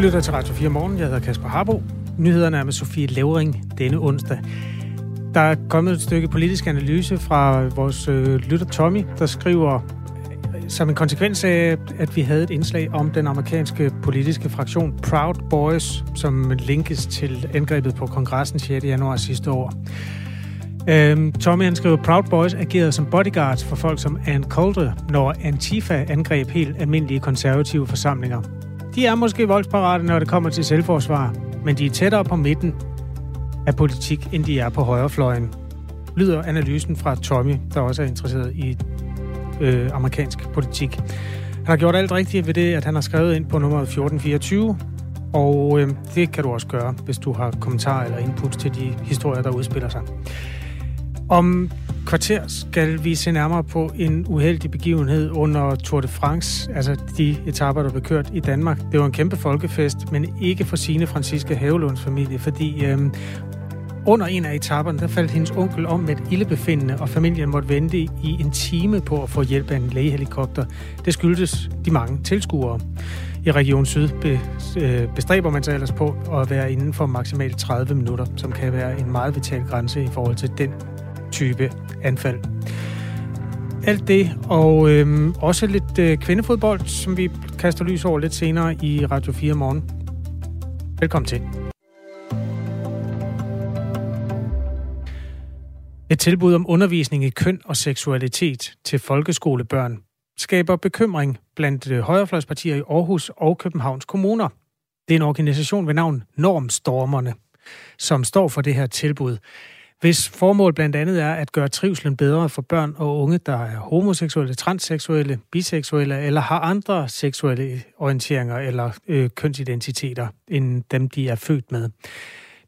Lytter til Radio 4 Morgen. Jeg hedder Kasper Harbo. Nyhederne er med Sofie Levering denne onsdag. Der er kommet et stykke politisk analyse fra vores øh, lytter Tommy, der skriver, øh, som en konsekvens af, at vi havde et indslag om den amerikanske politiske fraktion Proud Boys, som linkes til angrebet på kongressen 6. januar sidste år. Øhm, Tommy han skriver, Proud Boys agerede som bodyguards for folk som Ann Coulter, når Antifa angreb helt almindelige konservative forsamlinger. De er måske voldsparate, når det kommer til selvforsvar, men de er tættere på midten af politik, end de er på højrefløjen. Lyder analysen fra Tommy, der også er interesseret i øh, amerikansk politik. Han har gjort alt rigtigt ved det, at han har skrevet ind på nummeret 1424, og øh, det kan du også gøre, hvis du har kommentarer eller input til de historier, der udspiller sig. Om kvarter skal vi se nærmere på en uheldig begivenhed under Tour de France, altså de etaper, der blev kørt i Danmark. Det var en kæmpe folkefest, men ikke for sine Franciske Havelunds familie, fordi øhm, under en af etaperne, der faldt hendes onkel om med et ildebefindende, og familien måtte vente i en time på at få hjælp af en lægehelikopter. Det skyldtes de mange tilskuere. I Region Syd øh, bestræber man sig ellers på at være inden for maksimalt 30 minutter, som kan være en meget vital grænse i forhold til den type anfald. Alt det, og øhm, også lidt øh, kvindefodbold, som vi kaster lys over lidt senere i Radio 4 morgen. Velkommen til. Et tilbud om undervisning i køn og seksualitet til folkeskolebørn skaber bekymring blandt øh, højrefløjspartier i Aarhus og Københavns kommuner. Det er en organisation ved navn Normstormerne, som står for det her tilbud hvis formål blandt andet er at gøre trivselen bedre for børn og unge, der er homoseksuelle, transseksuelle, biseksuelle eller har andre seksuelle orienteringer eller øh, kønsidentiteter end dem, de er født med.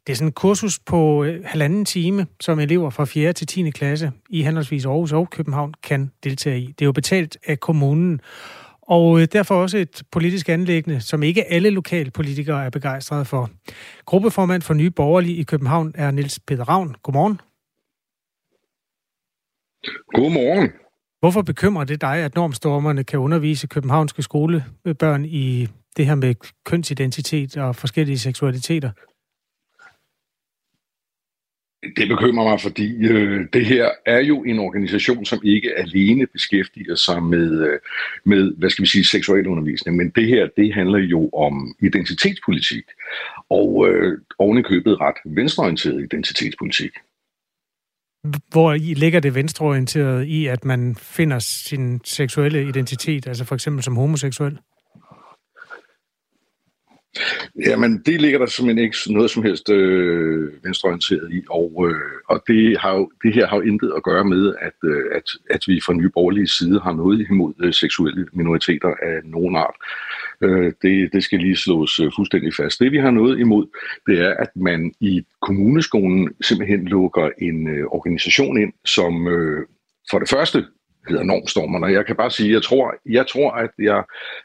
Det er sådan en kursus på øh, halvanden time, som elever fra 4. til 10. klasse i henholdsvis Aarhus og København kan deltage i. Det er jo betalt af kommunen, og øh, derfor også et politisk anlæggende, som ikke alle lokalpolitikere er begejstrede for. Gruppeformand for Nye Borgerlige i København er Niels Peter Ravn. Godmorgen. Godmorgen. Hvorfor bekymrer det dig, at normstormerne kan undervise københavnske skolebørn i det her med kønsidentitet og forskellige seksualiteter? Det bekymrer mig, fordi øh, det her er jo en organisation, som ikke alene beskæftiger sig med, øh, med hvad skal vi sige, seksuel undervisning, men det her, det handler jo om identitetspolitik, og øh, ovenikøbet ret venstreorienteret identitetspolitik. Hvor ligger det venstreorienteret i, at man finder sin seksuelle identitet, altså for eksempel som homoseksuel? Jamen, det ligger der simpelthen ikke noget som helst øh, venstreorienteret i, og, øh, og det, har jo, det her har jo intet at gøre med, at, øh, at, at vi fra Nye Borgerlige side har noget imod øh, seksuelle minoriteter af nogen art. Øh, det, det skal lige slås øh, fuldstændig fast. Det vi har noget imod, det er, at man i kommuneskolen simpelthen lukker en øh, organisation ind, som øh, for det første hedder normstormerne. Jeg kan bare sige, jeg tror, jeg tror, at jeg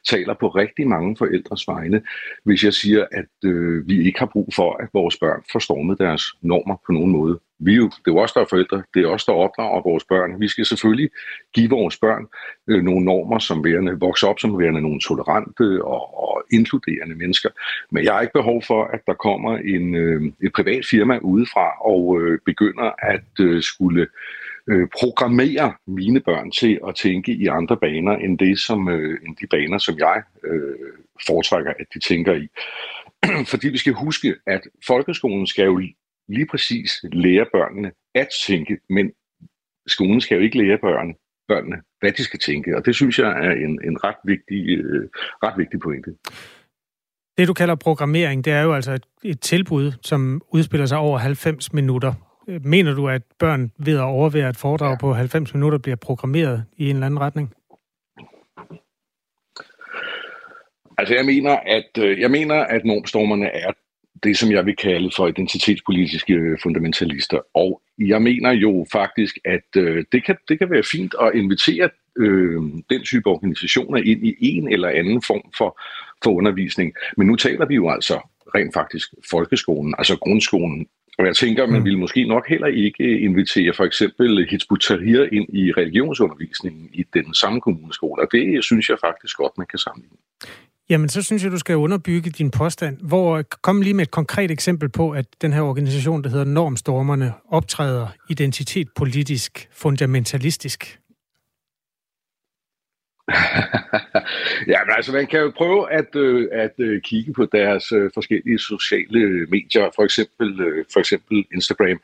taler på rigtig mange forældres vegne, hvis jeg siger, at øh, vi ikke har brug for, at vores børn får stormet deres normer på nogen måde. Vi jo, det er jo os, der er forældre, det er os, der opdrager vores børn. Vi skal selvfølgelig give vores børn øh, nogle normer, som værende, vokser op som værende nogle tolerante og, og inkluderende mennesker. Men jeg har ikke behov for, at der kommer en, øh, et privat firma udefra og øh, begynder at øh, skulle øh, Øh, programmere mine børn til at tænke i andre baner end det som øh, end de baner som jeg øh, foretrækker at de tænker i. Fordi vi skal huske at folkeskolen skal jo lige præcis lære børnene at tænke, men skolen skal jo ikke lære børn, børnene, hvad de skal tænke, og det synes jeg er en, en ret, vigtig, øh, ret vigtig pointe. Det, du kalder programmering, det er jo altså et, et tilbud, som udspiller sig over 90 minutter. Mener du, at børn ved at overvære et foredrag ja. på 90 minutter bliver programmeret i en eller anden retning? Altså jeg mener, at øh, jeg mener, at normstormerne er det, som jeg vil kalde for identitetspolitiske fundamentalister. Og jeg mener jo faktisk, at øh, det, kan, det kan være fint at invitere øh, den type organisationer ind i en eller anden form for, for undervisning. Men nu taler vi jo altså rent faktisk folkeskolen, altså grundskolen, og jeg tænker, man mm. ville måske nok heller ikke invitere for eksempel Hizbut Tahrir ind i religionsundervisningen i den samme kommuneskole, og det synes jeg faktisk godt, man kan sammenligne. Jamen, så synes jeg, du skal underbygge din påstand. Hvor, kom lige med et konkret eksempel på, at den her organisation, der hedder Normstormerne, optræder identitet politisk fundamentalistisk. ja, men altså man kan jo prøve at, øh, at øh, kigge på deres øh, forskellige sociale øh, medier, for eksempel, øh, for eksempel Instagram.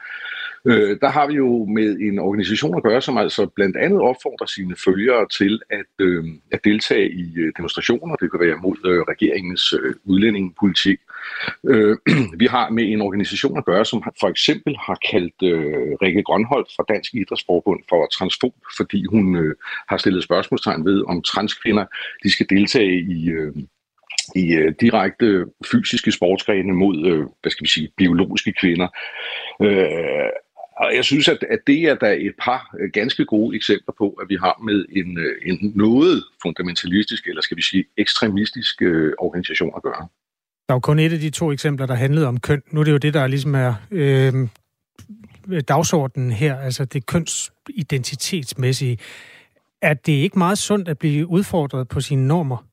Øh, der har vi jo med en organisation at gøre, som altså blandt andet opfordrer sine følgere til at, øh, at deltage i øh, demonstrationer. Det kan være mod øh, regeringens øh, udlændingepolitik. Øh, Øh, vi har med en organisation at gøre, som for eksempel har kaldt øh, Rikke Grønholdt fra Dansk Idrætsforbund for transfob, fordi hun øh, har stillet spørgsmålstegn ved, om transkvinder de skal deltage i... Øh, i øh, direkte fysiske sportsgrene mod, øh, hvad skal vi sige, biologiske kvinder. Øh, og jeg synes, at, at det er der et par øh, ganske gode eksempler på, at vi har med en, øh, en noget fundamentalistisk, eller skal vi sige ekstremistisk øh, organisation at gøre. Der var kun et af de to eksempler, der handlede om køn. Nu er det jo det, der ligesom er øh, dagsordenen her, altså det kønsidentitetsmæssige. Er det ikke meget sundt at blive udfordret på sine normer?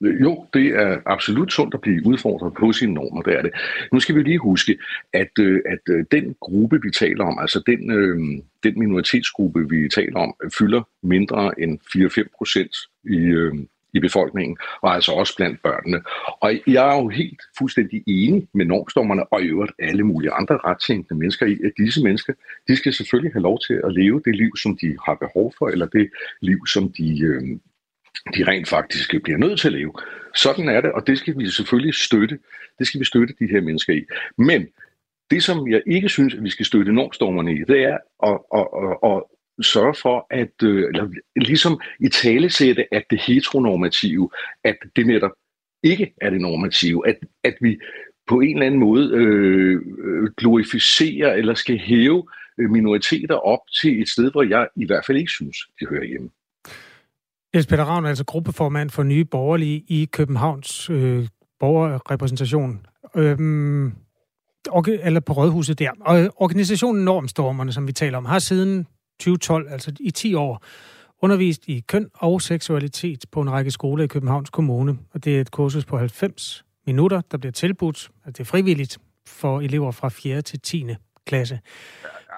Jo, det er absolut sundt at blive udfordret på sine normer, det er det. Nu skal vi lige huske, at, øh, at øh, den gruppe, vi taler om, altså den, øh, den minoritetsgruppe, vi taler om, fylder mindre end 4-5 procent i, øh, i befolkningen, og altså også blandt børnene. Og jeg er jo helt fuldstændig enig med normstormerne og i øvrigt alle mulige andre rettænkende mennesker i, at disse mennesker, de skal selvfølgelig have lov til at leve det liv, som de har behov for, eller det liv, som de, øh, de rent faktisk bliver nødt til at leve. Sådan er det, og det skal vi selvfølgelig støtte. Det skal vi støtte de her mennesker i. Men det, som jeg ikke synes, at vi skal støtte normstormerne i, det er at, at, at, at sørge for at øh, eller ligesom i talesætte, at det heteronormative, at det netop ikke er det normative, at, at vi på en eller anden måde øh, øh glorificerer eller skal hæve øh, minoriteter op til et sted, hvor jeg i hvert fald ikke synes, de hører hjemme. Niels Peter Ravn er altså gruppeformand for Nye Borgerlige i Københavns øh, borgerrepræsentation. Øhm, eller på Rådhuset der. Og organisationen Normstormerne, som vi taler om, har siden 2012, altså i 10 år, undervist i køn og seksualitet på en række skoler i Københavns Kommune. Og det er et kursus på 90 minutter, der bliver tilbudt. Altså det er frivilligt for elever fra 4. til 10. klasse.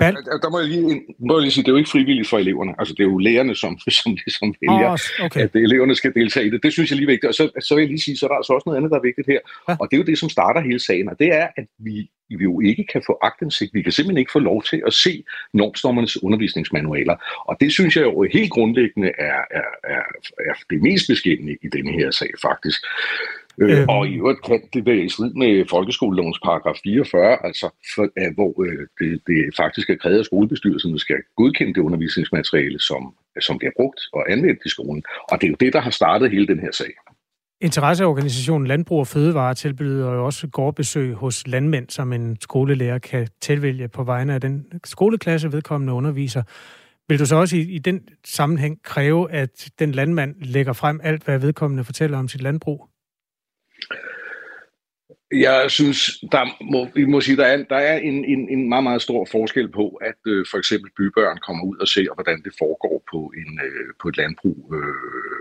Ja, der må jeg, lige, må jeg lige sige, det er jo ikke frivilligt for eleverne. Altså, det er jo lærerne, som, som ligesom vælger, oh, okay. at eleverne skal deltage i det. Det synes jeg lige er vigtigt. Og så, så vil jeg lige sige, så er der altså også noget andet, der er vigtigt her. Ja. Og det er jo det, som starter hele sagen. Og det er, at vi, vi jo ikke kan få agtindsigt. Vi kan simpelthen ikke få lov til at se normstommernes undervisningsmanualer. Og det synes jeg jo helt grundlæggende er, er, er, er det mest beskæmmende i denne her sag, faktisk. Øh, øhm. Og i øvrigt kan det være i strid med folkeskolelovens paragraf 44, altså for, uh, hvor uh, det, det faktisk er krævet, at skolebestyrelsen skal godkende det undervisningsmateriale, som, som bliver brugt og anvendt i skolen. Og det er jo det, der har startet hele den her sag. Interesseorganisationen Landbrug og Fødevare tilbyder jo også gårdbesøg hos landmænd, som en skolelærer kan tilvælge på vegne af den skoleklasse, vedkommende underviser. Vil du så også i, i den sammenhæng kræve, at den landmand lægger frem alt, hvad vedkommende fortæller om sit landbrug? Jeg synes, der må, vi må sige, der er, der er en, en, en meget, meget stor forskel på, at øh, for eksempel bybørn kommer ud og ser, hvordan det foregår på, en, øh, på et landbrug øh,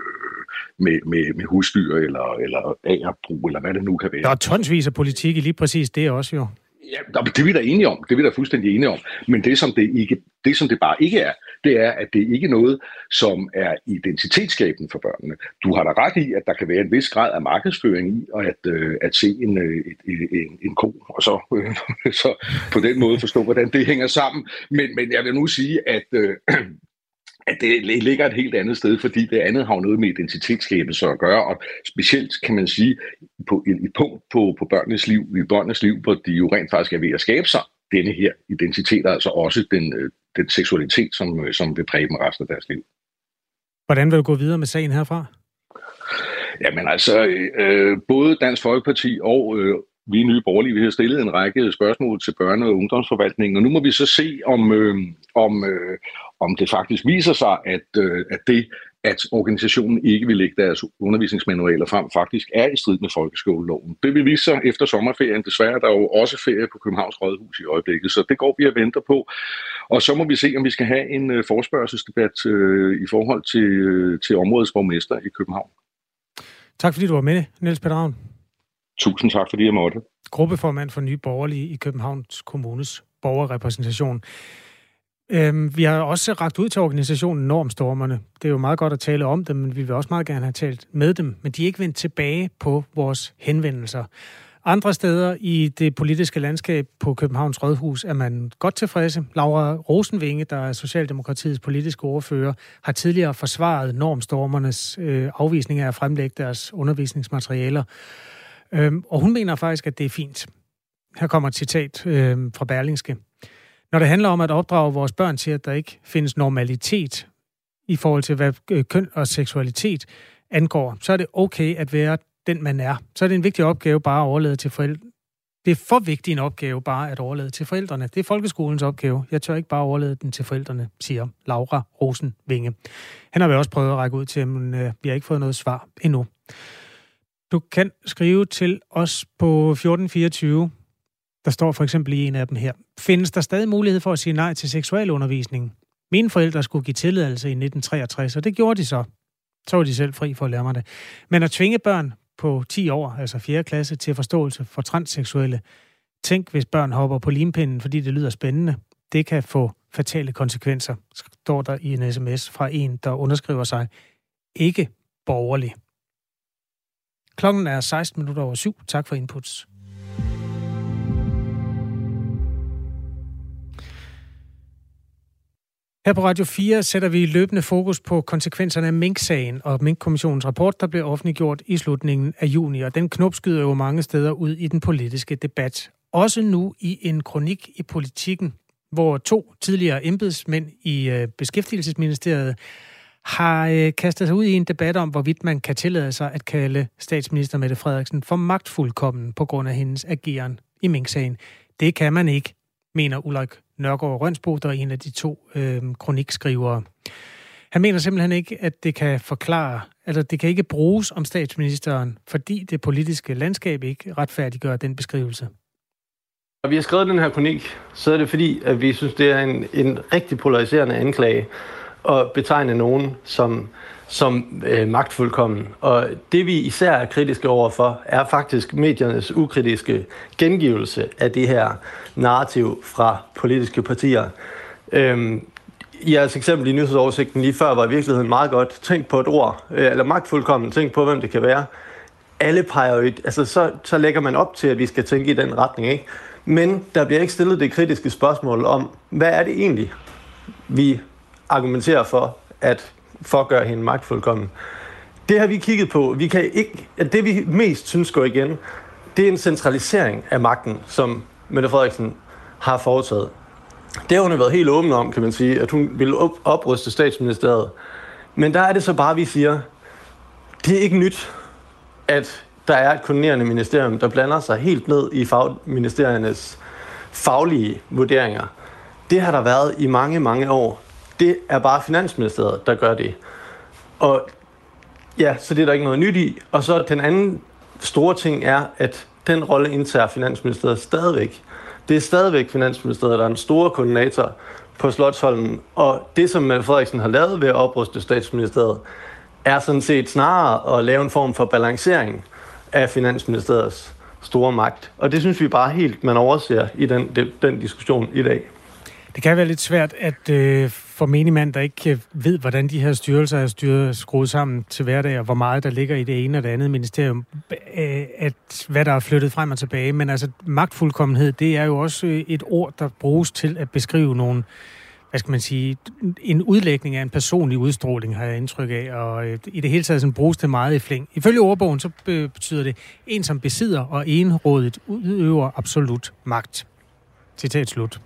med, med, med husdyr eller, eller agerbrug, eller hvad det nu kan være. Der er tonsvis af politik i lige præcis det også jo. Ja, det er vi da enige om. Det er vi da fuldstændig enige om. Men det, som det, ikke, det, som det bare ikke er, det er, at det ikke er noget, som er identitetsskabende for børnene. Du har da ret i, at der kan være en vis grad af markedsføring i at, øh, at se en, øh, en, en ko, og så, øh, så på den måde forstå, hvordan det hænger sammen. Men, men jeg vil nu sige, at øh, at det ligger et helt andet sted, fordi det andet har noget med identitetsskabelse at gøre, og specielt kan man sige, på et, punkt på, på børnenes liv, i børnenes liv, hvor de jo rent faktisk er ved at skabe sig denne her identitet, altså også den, øh, den seksualitet, som, øh, som vil præge dem resten af deres liv. Hvordan vil du gå videre med sagen herfra? Jamen altså, øh, både Dansk Folkeparti og øh, vi nye borgerlige, vi har stillet en række spørgsmål til børne- og ungdomsforvaltningen, og nu må vi så se, om, øh, om, øh, om det faktisk viser sig, at, øh, at det, at organisationen ikke vil lægge deres undervisningsmanualer frem, faktisk er i strid med folkeskoleloven. Det vil vise sig efter sommerferien. Desværre der er jo også ferie på Københavns Rådhus i øjeblikket, så det går vi og venter på. Og så må vi se, om vi skal have en øh, forspørgselsdebat øh, i forhold til, øh, til områdets borgmester i København. Tak fordi du var med, Niels Peter Ravn. Tusind tak, fordi jeg måtte. Gruppeformand for Nye Borgerlige i Københavns Kommunes borgerrepræsentation. Øhm, vi har også ragt ud til organisationen Normstormerne. Det er jo meget godt at tale om dem, men vi vil også meget gerne have talt med dem. Men de er ikke vendt tilbage på vores henvendelser. Andre steder i det politiske landskab på Københavns Rådhus er man godt tilfredse. Laura Rosenvinge, der er Socialdemokratiets politiske ordfører, har tidligere forsvaret normstormernes øh, afvisning af at fremlægge deres undervisningsmaterialer. Øhm, og hun mener faktisk, at det er fint. Her kommer et citat øh, fra Berlingske. Når det handler om at opdrage vores børn til, at der ikke findes normalitet i forhold til, hvad øh, køn og seksualitet angår, så er det okay at være den, man er. Så er det en vigtig opgave bare at overlade til forældre. Det er for vigtig en opgave bare at overlade til forældrene. Det er folkeskolens opgave. Jeg tør ikke bare overlade den til forældrene, siger Laura Rosenvinge. Han har vi også prøvet at række ud til, men øh, vi har ikke fået noget svar endnu. Du kan skrive til os på 1424. Der står for eksempel i en af dem her. Findes der stadig mulighed for at sige nej til seksualundervisning? Mine forældre skulle give tilladelse i 1963, og det gjorde de så. Så var de selv fri for at lære mig det. Men at tvinge børn på 10 år, altså 4. klasse, til forståelse for transseksuelle. Tænk, hvis børn hopper på limpinden, fordi det lyder spændende. Det kan få fatale konsekvenser, står der i en sms fra en, der underskriver sig ikke borgerlig. Klokken er 16 minutter over syv. Tak for inputs. Her på Radio 4 sætter vi løbende fokus på konsekvenserne af Mink-sagen og Mink-kommissionens rapport, der blev offentliggjort i slutningen af juni, og den knopskyder jo mange steder ud i den politiske debat. Også nu i en kronik i politikken, hvor to tidligere embedsmænd i øh, Beskæftigelsesministeriet har øh, kastet sig ud i en debat om, hvorvidt man kan tillade sig at kalde statsminister Mette Frederiksen for magtfuldkommen på grund af hendes ageren i Mink-sagen. Det kan man ikke, mener Ulrik Nørgaard Rønsbo, der er en af de to øh, kronikskrivere. Han mener simpelthen ikke, at det kan forklare, eller det kan ikke bruges om statsministeren, fordi det politiske landskab ikke retfærdiggør den beskrivelse. Når vi har skrevet den her kronik, så er det fordi, at vi synes, det er en, en rigtig polariserende anklage at betegne nogen som, som øh, magtfuldkommen. Og det vi især er kritiske overfor, er faktisk mediernes ukritiske gengivelse af det her narrativ fra politiske partier. Øhm, jeres eksempel i nyhedsoversigten lige før var i virkeligheden meget godt. Tænk på et ord, øh, eller magtfuldkommen, tænk på, hvem det kan være. Alle peger jo, altså så, så lægger man op til, at vi skal tænke i den retning, ikke? Men der bliver ikke stillet det kritiske spørgsmål om, hvad er det egentlig, vi argumenterer for, at for at gøre hende magtfuldkommen. Det har vi kigget på. Vi kan ikke, at det vi mest synes går igen, det er en centralisering af magten, som Mette Frederiksen har foretaget. Det har hun været helt åben om, kan man sige, at hun ville op- opruste statsministeriet. Men der er det så bare, vi siger, det er ikke nyt, at der er et koordinerende ministerium, der blander sig helt ned i fagministeriernes faglige vurderinger. Det har der været i mange, mange år. Det er bare Finansministeriet, der gør det. Og ja, så det er der ikke noget nyt i. Og så den anden store ting er, at den rolle indtager Finansministeriet stadigvæk. Det er stadigvæk Finansministeriet, der er en store koordinator på Slottholmen. Og det, som Mette Frederiksen har lavet ved at opruste statsministeriet, er sådan set snarere at lave en form for balancering af Finansministeriets store magt. Og det synes vi bare helt, man overser i den, den diskussion i dag. Det kan være lidt svært at øh, for menigmand, der ikke ved, hvordan de her styrelser er styret, skruet sammen til hverdag, og hvor meget der ligger i det ene og det andet ministerium, øh, at hvad der er flyttet frem og tilbage. Men altså, magtfuldkommenhed, det er jo også et ord, der bruges til at beskrive nogle, hvad skal man sige, en udlægning af en personlig udstråling, har jeg indtryk af, og øh, i det hele taget sådan bruges det meget i flæng. Ifølge ordbogen, så øh, betyder det, en som besidder og enrådigt udøver absolut magt. Citat slut.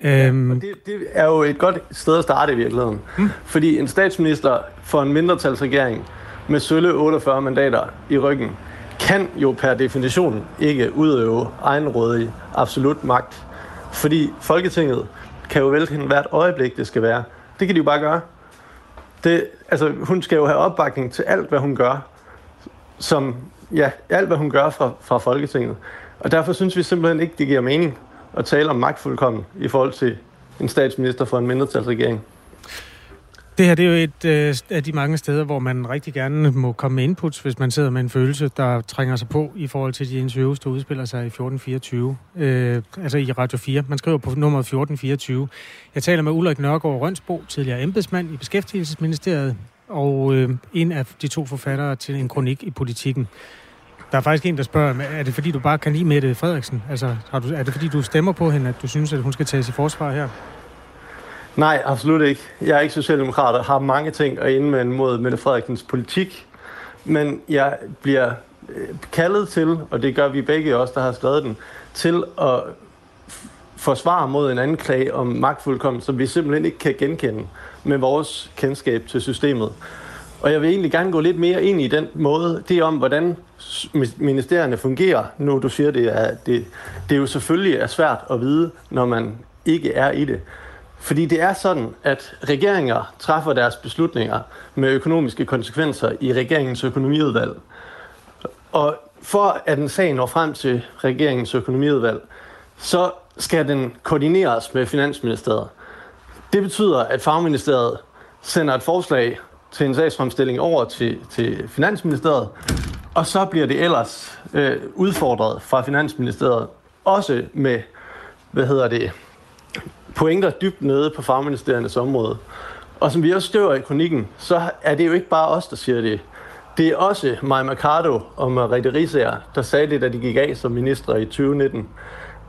Øhm. Ja, og det, det er jo et godt sted at starte i virkeligheden. Hmm. Fordi en statsminister for en mindretalsregering med sølle 48 mandater i ryggen, kan jo per definition ikke udøve egenrådig absolut magt. Fordi Folketinget kan jo vælge hende hvert øjeblik, det skal være. Det kan de jo bare gøre. Det, altså, hun skal jo have opbakning til alt, hvad hun gør. Som, ja, alt, hvad hun gør fra, fra Folketinget. Og derfor synes vi simpelthen ikke, det giver mening at tale om magtfuldkommen i forhold til en statsminister for en mindretalsregering. Det her det er jo et øh, af de mange steder, hvor man rigtig gerne må komme med inputs, hvis man sidder med en følelse, der trænger sig på i forhold til de interviews, der udspiller sig i 1424, øh, altså i Radio 4. Man skriver på nummer 1424. Jeg taler med Ulrik Nørgaard Rønsbo, tidligere embedsmand i Beskæftigelsesministeriet, og øh, en af de to forfattere til en kronik i politikken. Der er faktisk en, der spørger, er det fordi, du bare kan lide Mette Frederiksen? Altså, har du, er det fordi, du stemmer på hende, at du synes, at hun skal tages i forsvar her? Nej, absolut ikke. Jeg er ikke socialdemokrat og har mange ting at indvende mod Mette Frederiksens politik. Men jeg bliver øh, kaldet til, og det gør vi begge også, der har skrevet den, til at forsvare mod en anklage om magtfuldkommen, som vi simpelthen ikke kan genkende med vores kendskab til systemet. Og jeg vil egentlig gerne gå lidt mere ind i den måde, det er om, hvordan ministerierne fungerer. Nu du siger, det er, det, det er jo selvfølgelig er svært at vide, når man ikke er i det. Fordi det er sådan, at regeringer træffer deres beslutninger med økonomiske konsekvenser i regeringens økonomiudvalg. Og for at en sag når frem til regeringens økonomiudvalg, så skal den koordineres med Finansministeriet. Det betyder, at fagministeriet sender et forslag til en sagsfremstilling over til, til Finansministeriet, og så bliver det ellers øh, udfordret fra Finansministeriet, også med, hvad hedder det, pointer dybt nede på fagministeriernes område. Og som vi også skriver i kronikken, så er det jo ikke bare os, der siger det. Det er også Maja Mercado og Mariette Risager, der sagde det, da de gik af som minister i 2019,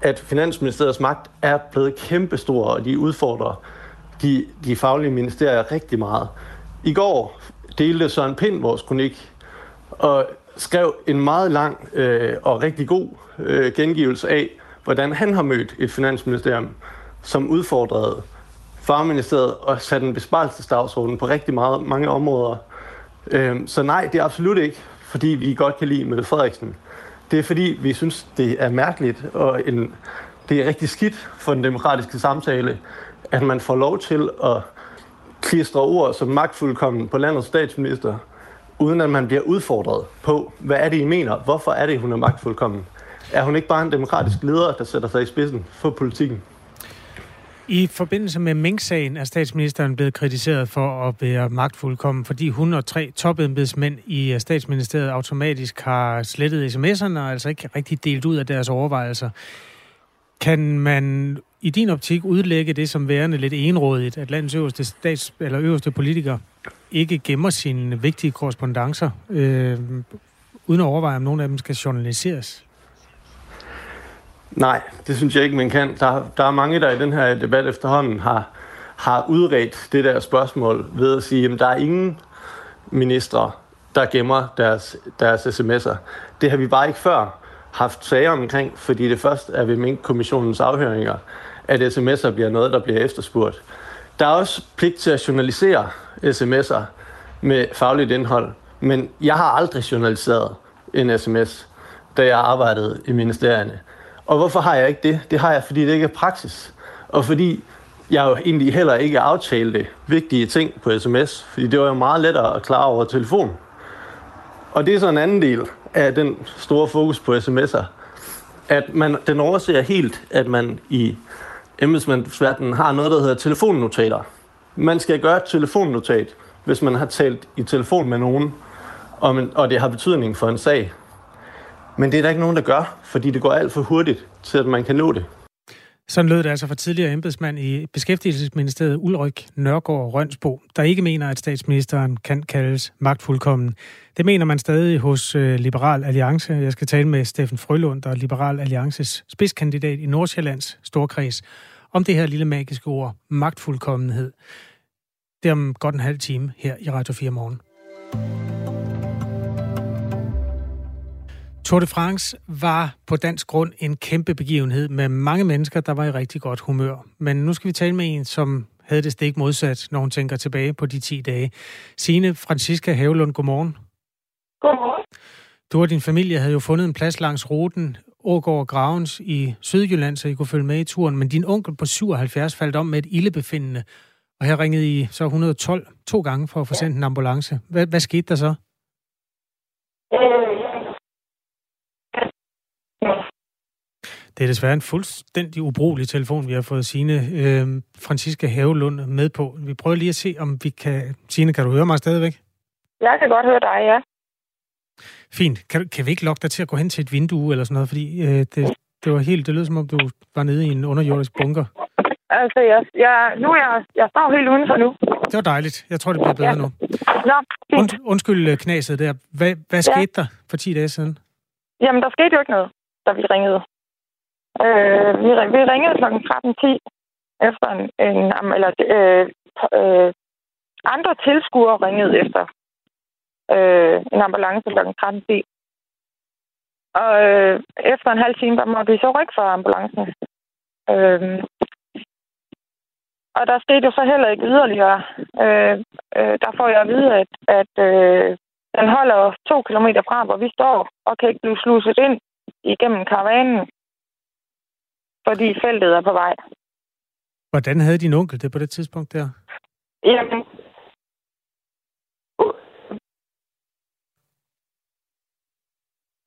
at Finansministeriets magt er blevet kæmpestor, og de udfordrer de, de faglige ministerier rigtig meget. I går delte Søren Pind vores kronik, og skrev en meget lang øh, og rigtig god øh, gengivelse af, hvordan han har mødt et finansministerium, som udfordrede farministeriet og satte en besparelsesdagsorden på rigtig meget, mange områder. Øh, så nej, det er absolut ikke, fordi vi godt kan lide Mette Frederiksen. Det er fordi, vi synes, det er mærkeligt, og en, det er rigtig skidt for den demokratiske samtale, at man får lov til at klistrer ord som magtfuldkommen på landets statsminister, uden at man bliver udfordret på, hvad er det, I mener? Hvorfor er det, hun er magtfuldkommen? Er hun ikke bare en demokratisk leder, der sætter sig i spidsen for politikken? I forbindelse med Mink-sagen er statsministeren blevet kritiseret for at være magtfuldkommen, fordi hun og tre topembedsmænd i statsministeriet automatisk har slettet sms'erne og altså ikke rigtig delt ud af deres overvejelser. Kan man i din optik udlægge det som værende lidt enrådigt, at landets øverste, stats, eller øverste politiker ikke gemmer sine vigtige korrespondencer, øh, uden at overveje, om nogle af dem skal journaliseres? Nej, det synes jeg ikke, man kan. Der, der er mange, der i den her debat efterhånden har, har udredt det der spørgsmål ved at sige, at der er ingen ministre, der gemmer deres, deres sms'er. Det har vi bare ikke før haft sager omkring, fordi det først er ved Mink-kommissionens afhøringer, at sms'er bliver noget, der bliver efterspurgt. Der er også pligt til at journalisere sms'er med fagligt indhold, men jeg har aldrig journaliseret en sms, da jeg arbejdede i ministerierne. Og hvorfor har jeg ikke det? Det har jeg, fordi det ikke er praksis. Og fordi jeg jo egentlig heller ikke aftalte vigtige ting på sms, fordi det var jo meget lettere at klare over telefon. Og det er så en anden del af den store fokus på sms'er, at man, den overser helt, at man i embedsmandsverdenen har noget, der hedder telefonnotater. Man skal gøre et telefonnotat, hvis man har talt i telefon med nogen, og, man, og det har betydning for en sag. Men det er der ikke nogen, der gør, fordi det går alt for hurtigt til, at man kan nå det. Sådan lød det altså fra tidligere embedsmand i Beskæftigelsesministeriet Ulrik Nørgaard Rønsbo, der ikke mener, at statsministeren kan kaldes magtfuldkommen. Det mener man stadig hos øh, Liberal Alliance. Jeg skal tale med Steffen Frølund, der er Liberal Alliances spidskandidat i Nordsjællands Storkreds, om det her lille magiske ord, magtfuldkommenhed. Det er om godt en halv time her i Radio 4 morgen. Tour de France var på dansk grund en kæmpe begivenhed med mange mennesker, der var i rigtig godt humør. Men nu skal vi tale med en, som havde det stik modsat, når hun tænker tilbage på de 10 dage. Signe Franziska Havelund, godmorgen. Godmorgen. Du og din familie havde jo fundet en plads langs ruten Ågård Gravens i Sydjylland, så I kunne følge med i turen. Men din onkel på 77 faldt om med et ildebefindende. Og her ringede I så 112 to gange for at få sendt en ambulance. Hvad, hvad skete der så? Øh, Det er desværre en fuldstændig ubrugelig telefon, vi har fået Signe øh, Franziska Havelund med på. Vi prøver lige at se, om vi kan... Signe, kan du høre mig stadigvæk? Jeg kan godt høre dig, ja. Fint. Kan, kan vi ikke lokke dig til at gå hen til et vindue eller sådan noget? Fordi øh, det, det var helt... Det lød som om, du var nede i en underjordisk bunker. Altså, jeg, jeg, nu er jeg, jeg står helt udenfor nu. Det var dejligt. Jeg tror, det bliver bedre Ja. nu. Nå, fint. Und, undskyld øh, knaset der. Hvad, hvad Ja. skete der for 10 dage siden? Jamen, der skete jo ikke noget, da vi ringede. Øh, vi, vi ringede kl. 13.10 efter en, en eller, øh, øh, andre tilskuere ringede efter øh, en ambulance kl. 13.10. Og øh, efter en halv time, der måtte vi så rykke for ambulancen. Øh, og der skete jo så heller ikke yderligere. Øh, øh, der får jeg at vide, at, at øh, den holder to kilometer fra, hvor vi står, og kan ikke blive sluset ind igennem karavanen, fordi feltet er på vej. Hvordan havde din onkel det på det tidspunkt der? Jamen,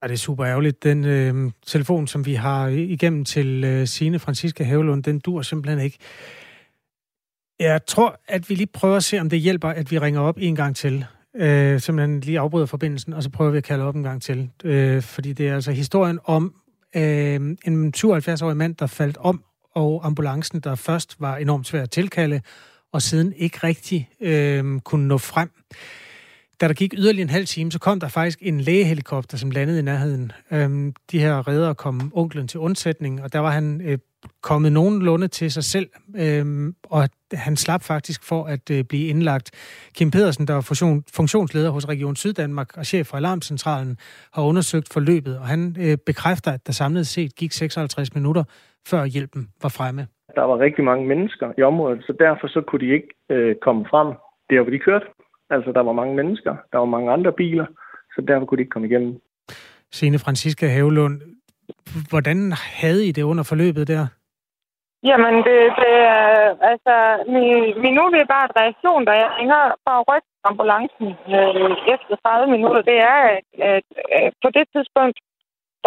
Ja, det er super ærgerligt. Den øh, telefon, som vi har igennem til øh, Signe Franziska Havelund, den dur simpelthen ikke. Jeg tror, at vi lige prøver at se, om det hjælper, at vi ringer op en gang til. Øh, simpelthen lige afbryder forbindelsen, og så prøver vi at kalde op en gang til. Øh, fordi det er altså historien om øh, en 77-årig mand, der faldt om, og ambulancen, der først var enormt svær at tilkalde, og siden ikke rigtig øh, kunne nå frem. Da der gik yderligere en halv time, så kom der faktisk en lægehelikopter, som landede i nærheden. Øhm, de her redder kom onklen til undsætning, og der var han øh, kommet nogenlunde til sig selv, øhm, og han slap faktisk for at øh, blive indlagt. Kim Pedersen, der var funktion, funktionsleder hos Region Syddanmark og chef for Alarmcentralen, har undersøgt forløbet, og han øh, bekræfter, at der samlet set gik 56 minutter, før hjælpen var fremme. Der var rigtig mange mennesker i området, så derfor så kunne de ikke øh, komme frem der, hvor de kørte. Altså, der var mange mennesker, der var mange andre biler, så derfor kunne de ikke komme igennem. Signe Franziska Havelund, hvordan havde I det under forløbet der? Jamen det, det er, altså, min, min umiddelbare reaktion, da jeg ringer for at rykke ambulancen øh, efter 30 minutter, det er, at, at, at på det tidspunkt,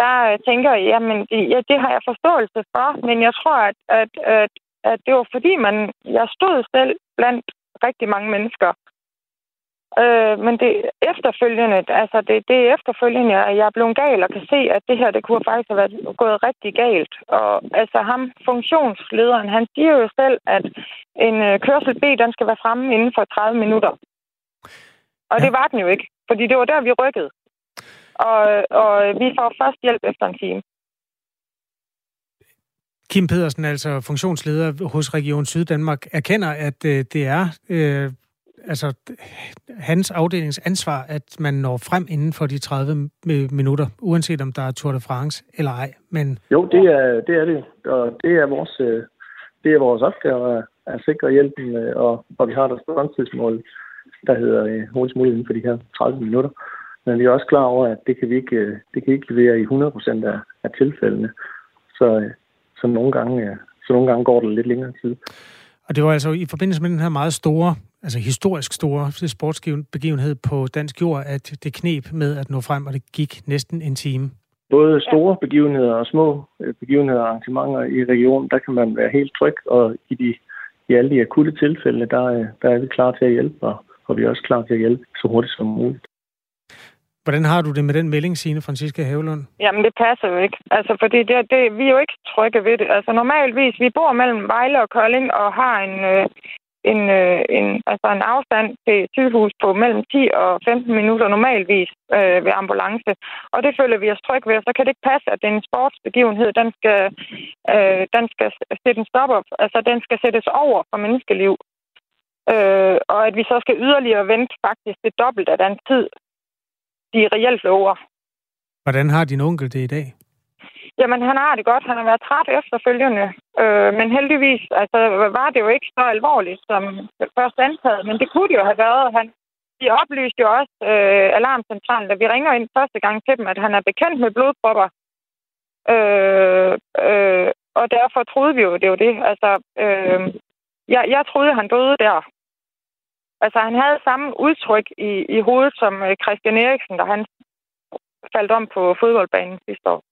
der øh, tænker jeg, jamen, det, ja, det har jeg forståelse for, men jeg tror, at, at, at, at det var fordi, man, jeg stod selv blandt rigtig mange mennesker. Øh, men det efterfølgende, altså det, det er efterfølgende, at jeg er blevet gal og kan se, at det her, det kunne faktisk have været gået rigtig galt. Og altså ham, funktionslederen, han siger jo selv, at en øh, kørsel B, den skal være fremme inden for 30 minutter. Og Ja. det var den jo ikke, fordi det var der, vi rykkede. Og, og vi får først hjælp efter en time. Kim Pedersen, altså funktionsleder hos Region Syddanmark, erkender, at øh, det er øh, altså hans afdelings ansvar, at man når frem inden for de 30 mi- minutter, uanset om der er Tour de France eller ej. Men Jo, det er det, er det. og det er vores, øh, det er vores opgave at, sikre hjælpen, øh, og, og vi har der fremtidsmål, der hedder øh, hurtigst muligt inden for de her 30 minutter. Men vi er også klar over, at det kan vi ikke, det kan ikke levere i 100% af, af tilfældene. Så, så, nogle gange, så nogle gange går det lidt længere tid. Og det var altså i forbindelse med den her meget store, altså historisk store sportsbegivenhed på dansk jord, at det knep med at nå frem, og det gik næsten en time. Både store begivenheder og små øh, begivenheder og arrangementer i regionen, der kan man være helt tryg, og i, de, i alle de akutte tilfælde, der, er- der er vi klar til at hjælpe, og, og vi er også klar til at hjælpe så hurtigt som muligt. Hvordan har du det med den melding, Signe Franziska Havelund? Jamen, det passer jo ikke. Altså, fordi det, det, vi er jo ikke trygge ved det. Altså, normalvis, vi bor mellem Vejle og Kolding og har en, øh, en, øh, en, altså en afstand til sygehus på mellem 10 og 15 minutter normalvis øh, ved ambulance. Og det føler vi os trygge ved. Så kan det ikke passe, at den sportsbegivenhed, den skal, øh, den skal sætte en stop op. Altså, den skal sættes over for menneskeliv. Øh, og at vi så skal yderligere vente faktisk det dobbelt af den tid, de reelt lover. Hvordan har din onkel det i dag? Jamen, han har det godt. Han har været træt efterfølgende. Øh, men heldigvis altså, var det jo ikke så alvorligt som først antaget. Men det kunne det jo have været. Han, de oplyste jo også øh, alarmcentralen, da vi ringer ind første gang til dem, at han er bekendt med blodpropper. Øh, øh, og derfor troede vi jo, det var det. Altså, øh, jeg, jeg troede, han døde der. Altså, han havde samme udtryk i, i hovedet som øh, Christian Eriksen, da han faldt om på fodboldbanen sidste år.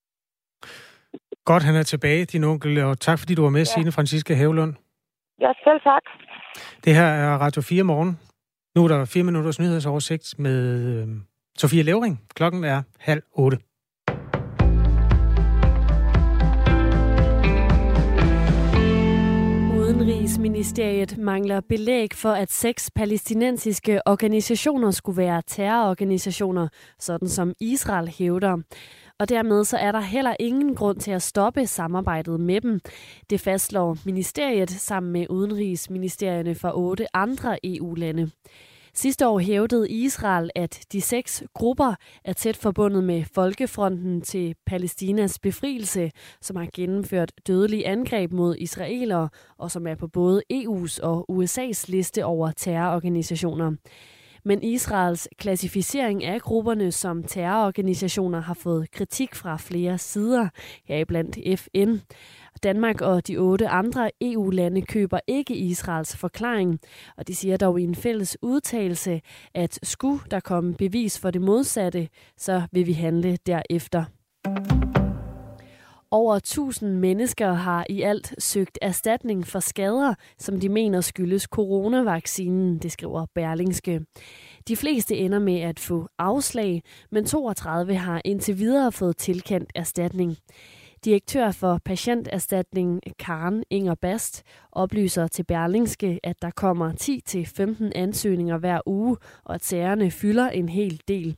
Godt, han er tilbage, din onkel, og tak fordi du var med, ja. Signe Franziska Havlund. Ja, selv tak. Det her er Radio 4 morgen. Nu er der fire minutters nyhedsoversigt med øh, Sofie Levering. Klokken er halv otte. Udenrigsministeriet mangler belæg for, at seks palæstinensiske organisationer skulle være terrororganisationer, sådan som Israel hævder. Og dermed så er der heller ingen grund til at stoppe samarbejdet med dem. Det fastslår ministeriet sammen med udenrigsministerierne fra otte andre EU-lande. Sidste år hævdede Israel, at de seks grupper er tæt forbundet med Folkefronten til Palæstinas befrielse, som har gennemført dødelige angreb mod israelere, og som er på både EU's og USA's liste over terrororganisationer. Men Israels klassificering af grupperne som terrororganisationer har fået kritik fra flere sider, heriblandt FN. Danmark og de otte andre EU-lande køber ikke Israels forklaring, og de siger dog i en fælles udtalelse, at skulle der komme bevis for det modsatte, så vil vi handle derefter. Over 1000 mennesker har i alt søgt erstatning for skader, som de mener skyldes coronavaccinen, det skriver Berlingske. De fleste ender med at få afslag, men 32 har indtil videre fået tilkendt erstatning. Direktør for patienterstatning Karen Inger Bast oplyser til Berlingske, at der kommer 10-15 ansøgninger hver uge, og at sagerne fylder en hel del.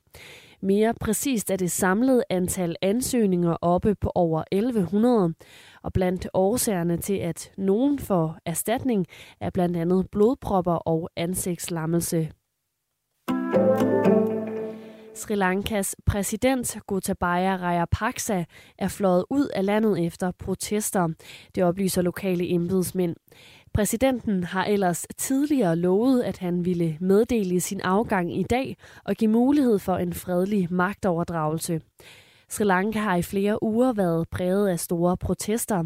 Mere præcist er det samlede antal ansøgninger oppe på over 1100, og blandt årsagerne til, at nogen får erstatning, er blandt andet blodpropper og ansigtslammelse. Sri Lankas præsident Gotabaya Rajapaksa er fløjet ud af landet efter protester. Det oplyser lokale embedsmænd. Præsidenten har ellers tidligere lovet, at han ville meddele sin afgang i dag og give mulighed for en fredelig magtoverdragelse. Sri Lanka har i flere uger været præget af store protester.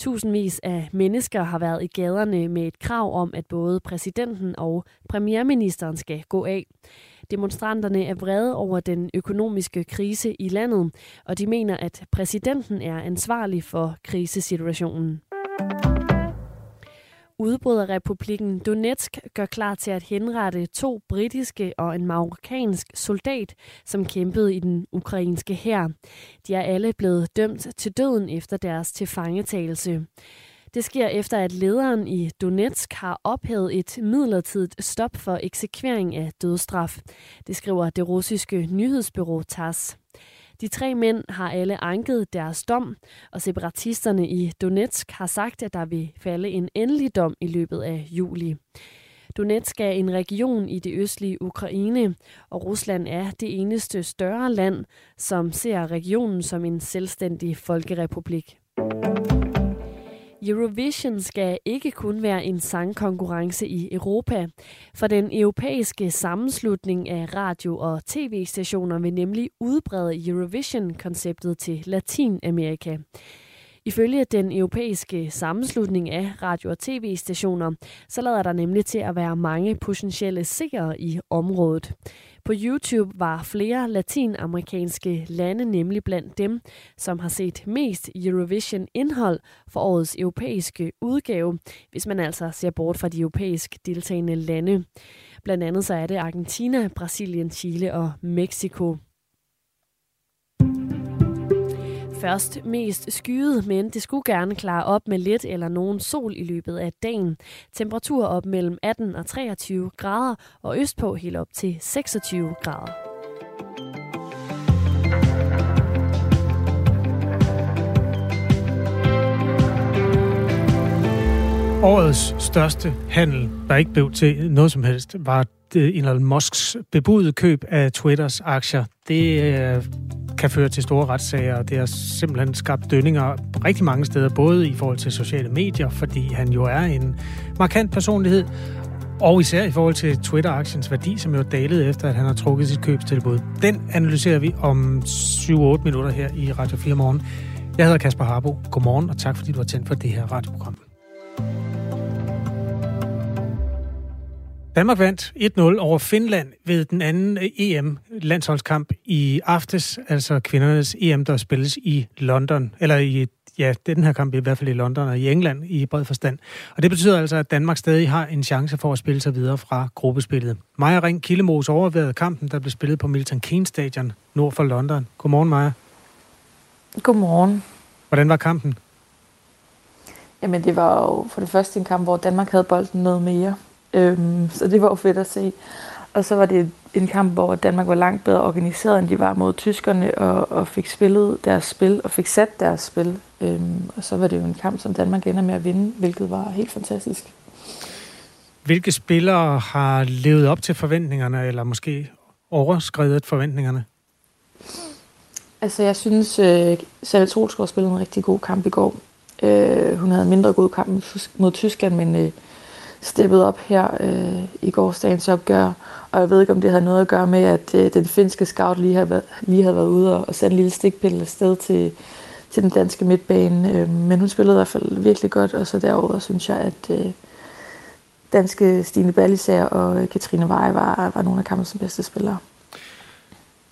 Tusindvis af mennesker har været i gaderne med et krav om, at både præsidenten og premierministeren skal gå af. Demonstranterne er vrede over den økonomiske krise i landet, og de mener, at præsidenten er ansvarlig for krisesituationen. Udbryderrepublikken Donetsk gør klar til at henrette to britiske og en marokkansk soldat, som kæmpede i den ukrainske hær. De er alle blevet dømt til døden efter deres tilfangetagelse. Det sker efter, at lederen i Donetsk har ophævet et midlertidigt stop for eksekvering af dødstraf. Det skriver det russiske nyhedsbyrå TASS. De tre mænd har alle anket deres dom, og separatisterne i Donetsk har sagt, at der vil falde en endelig dom i løbet af juli. Donetsk er en region i det østlige Ukraine, og Rusland er det eneste større land, som ser regionen som en selvstændig folkerepublik. Eurovision skal ikke kun være en sangkonkurrence i Europa, for den europæiske sammenslutning af radio- og tv-stationer vil nemlig udbrede Eurovision-konceptet til Latinamerika. Ifølge den europæiske sammenslutning af radio- og tv-stationer, så lader der nemlig til at være mange potentielle seere i området. På YouTube var flere latinamerikanske lande nemlig blandt dem, som har set mest Eurovision-indhold for årets europæiske udgave, hvis man altså ser bort fra de europæisk deltagende lande. Blandt andet så er det Argentina, Brasilien, Chile og Mexico. Først mest skyet, men det skulle gerne klare op med lidt eller nogen sol i løbet af dagen. Temperatur op mellem 18 og 23 grader, og østpå helt op til 26 grader. Årets største handel, der ikke blev til noget som helst, var eh, Elon Musks bebudede køb af Twitters aktier. Det eh, kan føre til store retssager, og det har simpelthen skabt dønninger rigtig mange steder, både i forhold til sociale medier, fordi han jo er en markant personlighed, og især i forhold til Twitter-aktiens værdi, som jo dalede efter, at han har trukket sit købstilbud. Den analyserer vi om 7-8 minutter her i Radio 4 morgen. Jeg hedder Kasper Harbo. Godmorgen, og tak fordi du har tændt for det her radioprogram. Danmark vandt 1-0 over Finland ved den anden EM-landsholdskamp i aftes, altså kvindernes EM, der spilles i London, eller i ja, den her kamp i hvert fald i London og i England i bred forstand. Og det betyder altså, at Danmark stadig har en chance for at spille sig videre fra gruppespillet. Maja Ring Killemos overvejede kampen, der blev spillet på Milton Keynes Stadion nord for London. Godmorgen, Maja. Godmorgen. Hvordan var kampen? Jamen, det var jo for det første en kamp, hvor Danmark havde bolden noget mere. Øhm, så det var jo fedt at se. Og så var det en kamp, hvor Danmark var langt bedre organiseret, end de var mod tyskerne, og, og fik spillet deres spil, og fik sat deres spil. Øhm, og så var det jo en kamp, som Danmark ender med at vinde, hvilket var helt fantastisk. Hvilke spillere har levet op til forventningerne, eller måske overskrevet forventningerne? Altså, jeg synes, uh, Save Trolsgaard spillede en rigtig god kamp i går. Uh, hun havde en mindre god kamp mod Tyskland, men uh, steppet op her øh, i gårsdagens opgør. Og jeg ved ikke, om det havde noget at gøre med, at øh, den finske scout lige havde, lige havde været ude og, og sendt en lille stikpille afsted til, til den danske midtbane. Øh, men hun spillede i hvert fald virkelig godt, og så derover synes jeg, at øh, danske Stine Ballisager og øh, Katrine Veje var, var nogle af kampens bedste spillere.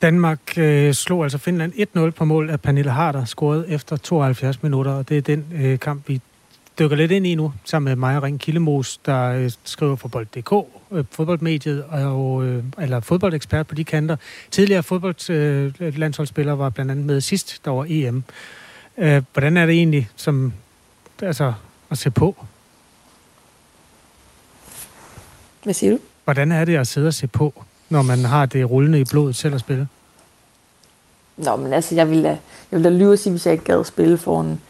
Danmark øh, slog altså Finland 1-0 på mål af Pernille Harder, scoret efter 72 minutter, og det er den øh, kamp, vi dykker lidt ind i nu, sammen med Maja Ring Killemos, der øh, skriver fodbold.dk, øh, fodboldmediet, og, øh, eller fodboldekspert på de kanter. Tidligere fodboldlandsholdsspiller øh, var blandt andet med sidst, der var EM. Øh, hvordan er det egentlig som, altså, at se på? Hvad siger du? Hvordan er det at sidde og se på, når man har det rullende i blodet selv at spille? Nå, men altså, jeg ville da, jeg ville da lyve at sige, hvis jeg ikke gad spille for en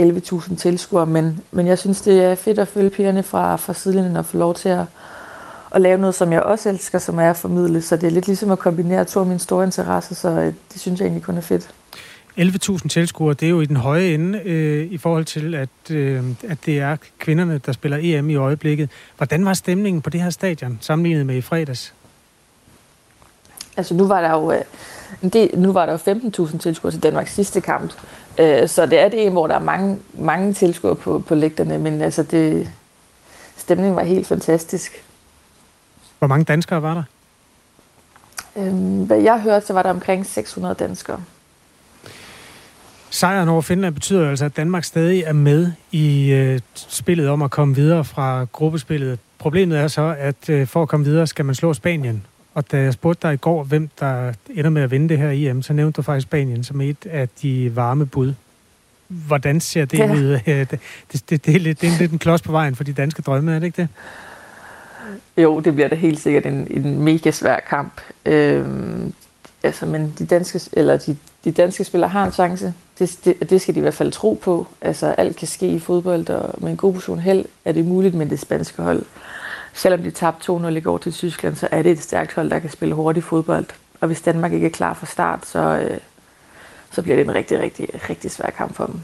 11.000 tilskuere, men, men jeg synes, det er fedt at følge pigerne fra, fra sidelinjen og få lov til at, at lave noget, som jeg også elsker, som er at formidle. Så det er lidt ligesom at kombinere to af mine store interesser, så øh, det synes jeg egentlig kun er fedt. 11.000 tilskuere, det er jo i den høje ende øh, i forhold til, at, øh, at det er kvinderne, der spiller EM i øjeblikket. Hvordan var stemningen på det her stadion, sammenlignet med i fredags? Altså nu var der jo, øh, det, nu var der jo 15.000 tilskuere til Danmarks sidste kamp, øh, så det er det en, hvor der er mange, mange tilskuere på, på lægterne, men altså det, stemningen var helt fantastisk. Hvor mange danskere var der? Øhm, hvad jeg hørte, så var der omkring 600 danskere. Sejren over Finland betyder altså, at Danmark stadig er med i øh, spillet om at komme videre fra gruppespillet. Problemet er så, at øh, for at komme videre, skal man slå Spanien. Og da jeg spurgte dig i går, hvem der ender med at vinde det her EM, så nævnte du faktisk Spanien som et af de varme bud. Hvordan ser det ja. ud? Det, det, det, det, er lidt, det er lidt en klods på vejen for de danske drømme, er det ikke det? Jo, det bliver da helt sikkert en, en mega svær kamp. Øhm, altså, men de danske, eller de, de danske spillere har en chance. Det, det, det skal de i hvert fald tro på. Altså, alt kan ske i fodbold, og med en god portion held er det muligt med det spanske hold selvom de tabte 2-0 i går til Tyskland, så er det et stærkt hold, der kan spille hurtigt fodbold. Og hvis Danmark ikke er klar fra start, så, øh, så bliver det en rigtig, rigtig, rigtig svær kamp for dem.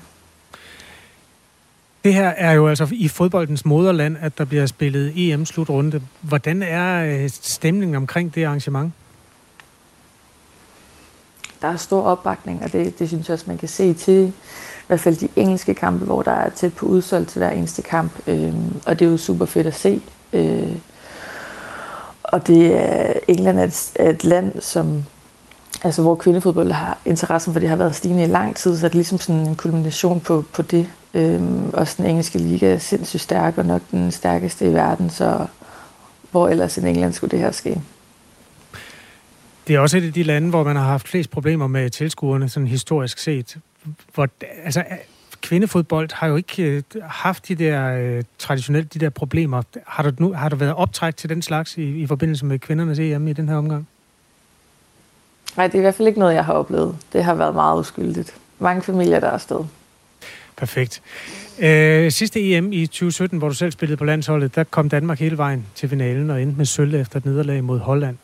Det her er jo altså i fodboldens moderland, at der bliver spillet EM-slutrunde. Hvordan er øh, stemningen omkring det arrangement? Der er stor opbakning, og det, det synes jeg også, man kan se til i hvert fald de engelske kampe, hvor der er tæt på udsolgt til hver eneste kamp. Øhm, og det er jo super fedt at se. Øh, og det er, England er et, er et land, som, altså, hvor kvindefodbold har interessen for det har været stigende i lang tid, så det er ligesom sådan en kulmination på, på det. Øhm, også den engelske liga er sindssygt stærk, og nok den stærkeste i verden, så hvor ellers i England skulle det her ske? Det er også et af de lande, hvor man har haft flest problemer med tilskuerne, sådan historisk set. Hvor, altså, kvindefodbold har jo ikke øh, haft de der øh, traditionelt de der problemer. Har du, nu, har du været optræk til den slags i, i forbindelse med kvindernes EM i den her omgang? Nej, det er i hvert fald ikke noget, jeg har oplevet. Det har været meget uskyldigt. Mange familier, der er afsted. Perfekt. Øh, sidste EM i 2017, hvor du selv spillede på landsholdet, der kom Danmark hele vejen til finalen og endte med sølv efter et nederlag mod Holland.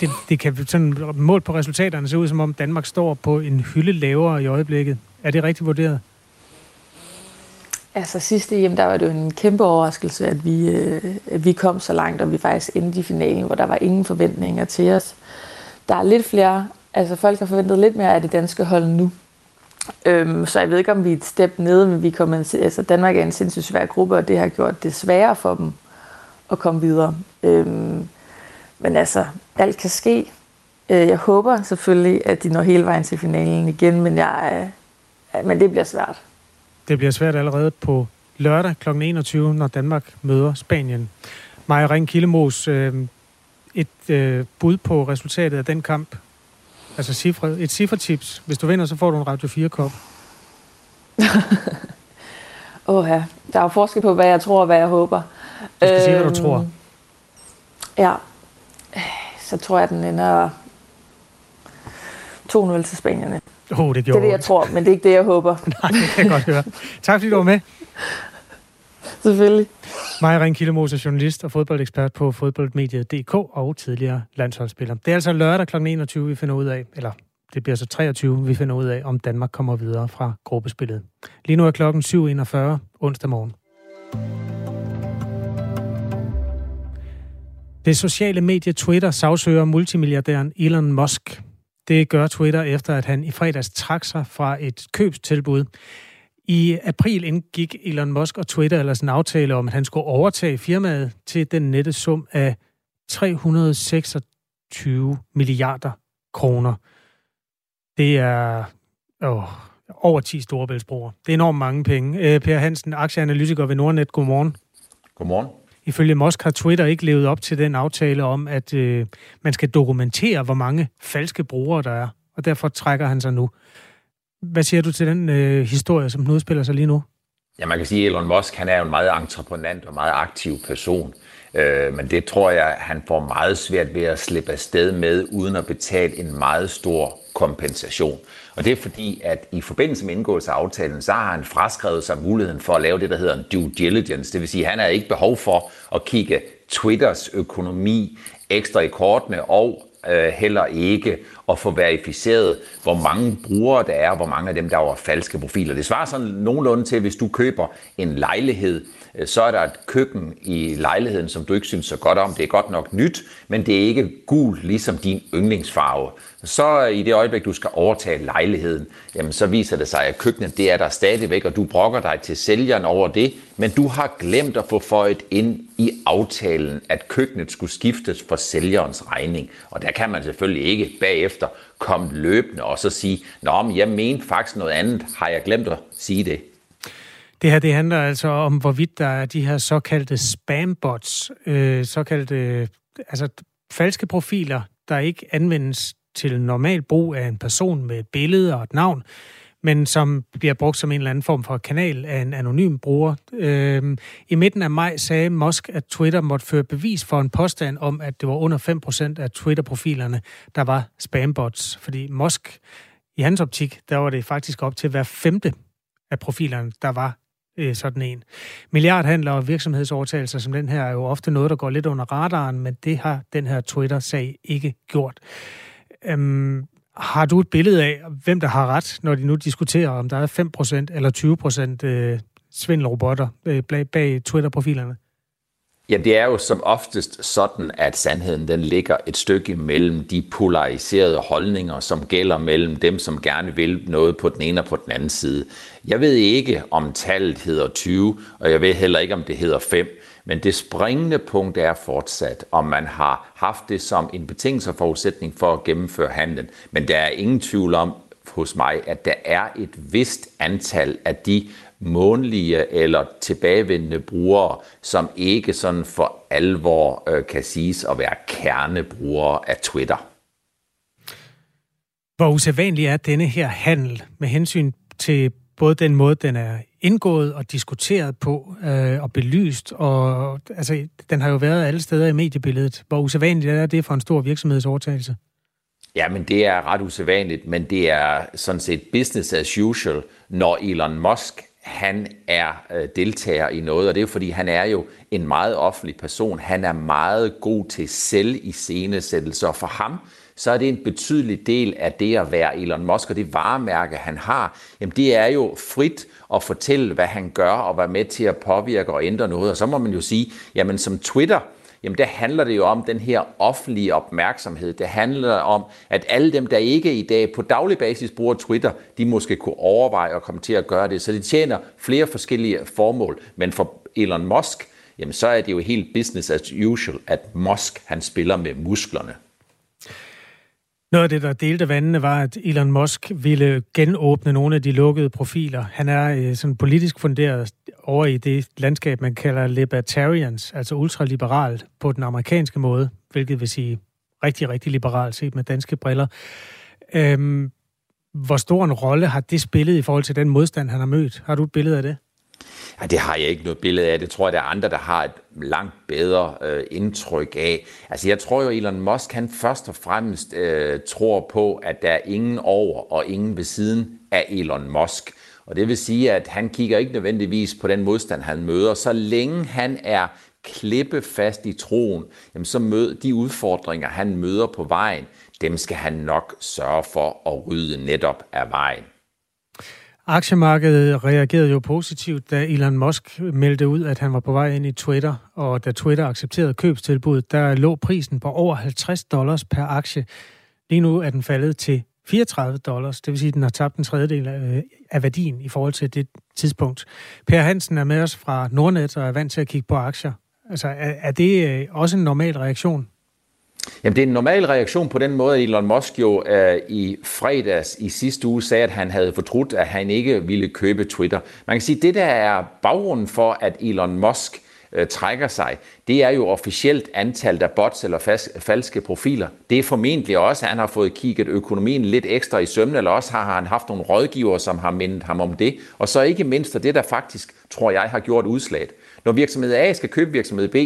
Det, det kan sådan mål på resultaterne se ud, som om Danmark står på en hylde lavere i øjeblikket. Er det rigtigt vurderet? Altså sidste EM, der var det jo en kæmpe overraskelse, at vi, øh, at vi kom så langt, og vi faktisk endte i finalen, hvor der var ingen forventninger til os. Der er lidt flere, altså folk har forventet lidt mere af det danske hold nu. Øhm, så jeg ved ikke, om vi er et step nede, men vi kommer, altså Danmark er en sindssygt svær gruppe, og det har gjort det sværere for dem at komme videre. Øhm, men altså, alt kan ske. Øh, jeg håber selvfølgelig, at de når hele vejen til finalen igen, men jeg men det bliver svært. Det bliver svært allerede på lørdag kl. 21, når Danmark møder Spanien. Maja Ring Killemos, øh, et øh, bud på resultatet af den kamp. Altså cifre, et cifretips. Hvis du vinder, så får du en Radio 4-kop. Åh ja, der er jo forskel på, hvad jeg tror og hvad jeg håber. Du skal øhm, sige, hvad du tror. Ja, så tror jeg, den ender 2-0 til Spanierne. Oh, det, det er det, jeg tror, men det er ikke det, jeg håber. Nej, det kan jeg godt høre. Tak fordi du var med. Selvfølgelig. Maja Ring Kildemose, journalist og fodboldekspert på fodboldmediet.dk og tidligere landsholdsspiller. Det er altså lørdag kl. 21, vi finder ud af, eller det bliver så 23, vi finder ud af, om Danmark kommer videre fra gruppespillet. Lige nu er klokken 7.41 onsdag morgen. Det sociale medie Twitter sagsøger multimilliardæren Elon Musk. Det gør Twitter efter, at han i fredags trak sig fra et købstilbud. I april indgik Elon Musk og Twitter ellers en aftale om, at han skulle overtage firmaet til den nette sum af 326 milliarder kroner. Det er åh, over 10 storebæltsbroer. Det er enormt mange penge. Øh, per Hansen, aktieanalytiker ved Nordnet, godmorgen. Godmorgen. Ifølge Musk har Twitter ikke levet op til den aftale om, at øh, man skal dokumentere, hvor mange falske brugere der er, og derfor trækker han sig nu. Hvad siger du til den øh, historie, som den udspiller sig lige nu? Ja, man kan sige, at Elon Musk han er en meget entreprenant og meget aktiv person. Øh, men det tror jeg, han får meget svært ved at slippe afsted med, uden at betale en meget stor kompensation. Og det er fordi, at i forbindelse med indgåelse af aftalen, så har han fraskrevet sig muligheden for at lave det, der hedder en due diligence. Det vil sige, at han har ikke behov for at kigge Twitters økonomi ekstra i kortene og øh, heller ikke at få verificeret, hvor mange brugere der er, hvor mange af dem, der var falske profiler. Det svarer sådan nogenlunde til, hvis du køber en lejlighed, Øh, så er der et køkken i lejligheden, som du ikke synes så godt om. Det er godt nok nyt, men det er ikke gul, ligesom din yndlingsfarve. Så øh, i det øjeblik, du skal overtage lejligheden, jamen så viser det sig, at køkkenet det er der stadigvæk, og du brokker dig til sælgeren over det, men du har glemt at få føjet ind i aftalen, at køkkenet skulle skiftes for sælgerens regning. Og der kan man selvfølgelig ikke bagefter komme løbende og så sige, Nå, men jeg mente faktisk noget andet, har jeg glemt at sige det? Det her det handler altså om, hvorvidt der er de her såkaldte spambots, øh, såkaldte altså falske profiler, der ikke anvendes til normal brug af en person med et billede og et navn, men som bliver brugt som en eller anden form for kanal af en anonym bruger. Øhm, I midten af maj sagde Musk, at Twitter måtte føre bevis for en påstand om, at det var under 5% af Twitter-profilerne, der var spambots. Fordi Musk, i hans optik, der var det faktisk op til hver femte af profilerne, der var øh, sådan en. Milliardhandler og virksomhedsovertagelser som den her er jo ofte noget, der går lidt under radaren, men det har den her Twitter-sag ikke gjort. Øhm, har du et billede af, hvem der har ret, når de nu diskuterer, om der er 5% eller 20% øh, svindelrobotter øh, bag, bag Twitter-profilerne? Ja, det er jo som oftest sådan, at sandheden den ligger et stykke mellem de polariserede holdninger, som gælder mellem dem, som gerne vil noget på den ene og på den anden side. Jeg ved ikke, om tallet hedder 20, og jeg ved heller ikke, om det hedder 5. Men det springende punkt er fortsat, om man har haft det som en betingelse og forudsætning for at gennemføre handlen. Men der er ingen tvivl om hos mig, at der er et vist antal af de månedlige eller tilbagevendende brugere, som ikke sådan for alvor øh, kan siges at være kernebrugere af Twitter. Hvor usædvanlig er denne her handel med hensyn til både den måde, den er indgået og diskuteret på øh, og belyst, og altså, den har jo været alle steder i mediebilledet. Hvor usædvanligt er det for en stor virksomhedsovertagelse? Ja, men det er ret usædvanligt, men det er sådan set business as usual, når Elon Musk han er øh, deltager i noget, og det er jo fordi, han er jo en meget offentlig person. Han er meget god til selv i scenesættelser, og for ham, så er det en betydelig del af det at være Elon Musk, og det varemærke, han har, jamen det er jo frit at fortælle, hvad han gør, og være med til at påvirke og ændre noget. Og så må man jo sige, jamen som Twitter, jamen der handler det jo om den her offentlige opmærksomhed. Det handler om, at alle dem, der ikke i dag på daglig basis bruger Twitter, de måske kunne overveje at komme til at gøre det. Så det tjener flere forskellige formål. Men for Elon Musk, jamen så er det jo helt business as usual, at Musk han spiller med musklerne. Noget af det, der delte vandene, var, at Elon Musk ville genåbne nogle af de lukkede profiler. Han er øh, sådan politisk funderet over i det landskab, man kalder libertarians, altså ultraliberal på den amerikanske måde, hvilket vil sige rigtig, rigtig liberalt set med danske briller. Øhm, hvor stor en rolle har det spillet i forhold til den modstand, han har mødt? Har du et billede af det? Ja, det har jeg ikke noget billede af. Det tror jeg, der er andre, der har et langt bedre øh, indtryk af. Altså, jeg tror jo, Elon Musk, han først og fremmest øh, tror på, at der er ingen over og ingen ved siden af Elon Musk. Og det vil sige, at han kigger ikke nødvendigvis på den modstand, han møder. Så længe han er klippefast i troen, jamen så mød de udfordringer, han møder på vejen, dem skal han nok sørge for at rydde netop af vejen. Aktiemarkedet reagerede jo positivt, da Elon Musk meldte ud, at han var på vej ind i Twitter, og da Twitter accepterede købstilbuddet, der lå prisen på over 50 dollars per aktie. Lige nu er den faldet til 34 dollars, det vil sige, at den har tabt en tredjedel øh, af værdien i forhold til det tidspunkt. Per Hansen er med os fra Nordnet og er vant til at kigge på aktier. Altså, er, er det øh, også en normal reaktion? Jamen, det er en normal reaktion på den måde, at Elon Musk jo øh, i fredags i sidste uge sagde, at han havde fortrudt, at han ikke ville købe Twitter. Man kan sige, at det der er baggrunden for, at Elon Musk øh, trækker sig, det er jo officielt antallet af bots eller fas- falske profiler. Det er formentlig også, at han har fået kigget økonomien lidt ekstra i sømne, eller også har han haft nogle rådgiver, som har mindet ham om det. Og så ikke mindst, og det der faktisk, tror jeg, har gjort udslaget. Når virksomhed A skal købe virksomhed B,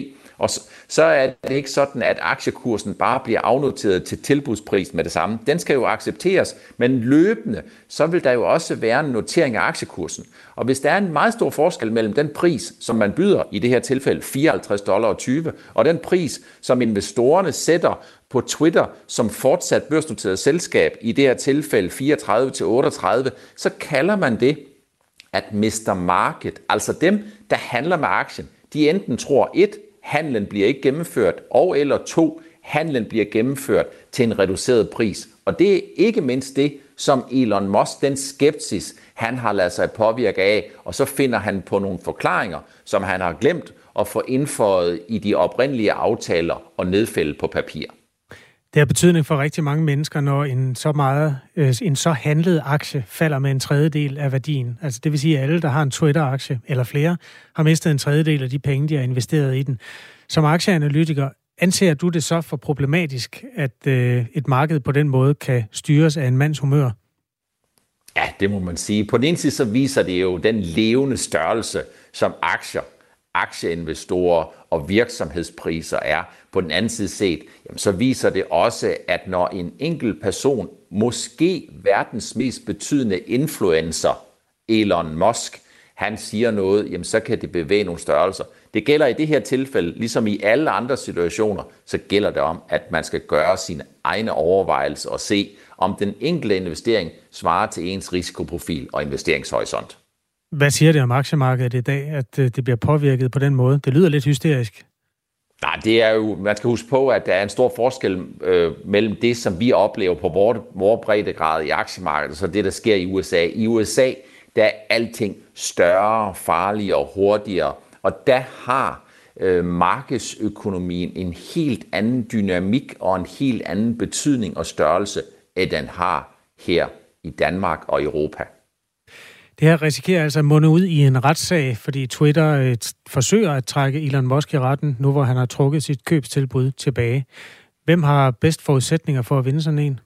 og så er det ikke sådan, at aktiekursen bare bliver afnoteret til tilbudspris med det samme. Den skal jo accepteres, men løbende, så vil der jo også være en notering af aktiekursen. Og hvis der er en meget stor forskel mellem den pris, som man byder, i det her tilfælde 54 dollar og 20, og den pris, som investorerne sætter på Twitter som fortsat børsnoteret selskab, i det her tilfælde 34 til 38, så kalder man det at Mr. Market, altså dem, der handler med aktien, de enten tror, et, handlen bliver ikke gennemført, og eller to, handlen bliver gennemført til en reduceret pris. Og det er ikke mindst det, som Elon Musk, den skepsis, han har ladet sig påvirke af, og så finder han på nogle forklaringer, som han har glemt at få indføjet i de oprindelige aftaler og nedfældet på papir. Det har betydning for rigtig mange mennesker, når en så meget, øh, en så handlet aktie falder med en tredjedel af værdien. Altså det vil sige, at alle, der har en Twitter-aktie eller flere, har mistet en tredjedel af de penge, de har investeret i den. Som aktieanalytiker, anser du det så for problematisk, at øh, et marked på den måde kan styres af en mands humør? Ja, det må man sige. På den ene side så viser det jo den levende størrelse, som aktier aktieinvestorer og virksomhedspriser er. På den anden side set, jamen så viser det også, at når en enkelt person, måske verdens mest betydende influencer, Elon Musk, han siger noget, jamen så kan det bevæge nogle størrelser. Det gælder i det her tilfælde, ligesom i alle andre situationer, så gælder det om, at man skal gøre sine egne overvejelser og se, om den enkelte investering svarer til ens risikoprofil og investeringshorisont. Hvad siger det om aktiemarkedet i dag, at øh, det bliver påvirket på den måde? Det lyder lidt hysterisk. Nej, det er jo, man skal huske på, at der er en stor forskel øh, mellem det, som vi oplever på vores, vores breddegrad i aktiemarkedet, og så det, der sker i USA. I USA, der er alting større, farligere og hurtigere, og der har øh, markedsøkonomien en helt anden dynamik og en helt anden betydning og størrelse, end den har her i Danmark og Europa. Det her risikerer altså at munde ud i en retssag, fordi Twitter øh, forsøger at trække Elon Musk i retten, nu hvor han har trukket sit købstilbud tilbage. Hvem har bedst forudsætninger for at vinde sådan en?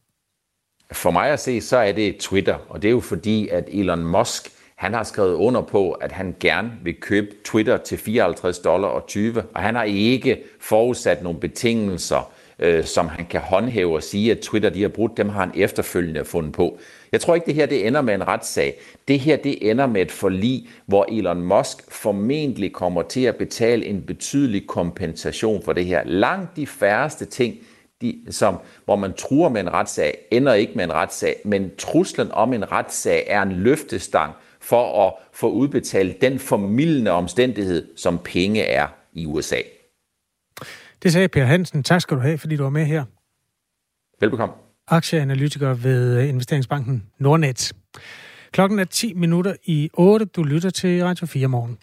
For mig at se, så er det Twitter, og det er jo fordi, at Elon Musk han har skrevet under på, at han gerne vil købe Twitter til 54 dollar og 20, og han har ikke forudsat nogle betingelser, øh, som han kan håndhæve og sige, at Twitter de har brudt, dem har han efterfølgende fundet på. Jeg tror ikke, det her det ender med en retssag. Det her det ender med et forlig, hvor Elon Musk formentlig kommer til at betale en betydelig kompensation for det her. Langt de færreste ting, de, som, hvor man truer med en retssag, ender ikke med en retssag, men truslen om en retssag er en løftestang for at få udbetalt den formidlende omstændighed, som penge er i USA. Det sagde Per Hansen. Tak skal du have, fordi du var med her. Velbekomme aktieanalytiker ved øh, investeringsbanken Nordnet. Klokken er 10 minutter i 8. Du lytter til Radio 4 morgen.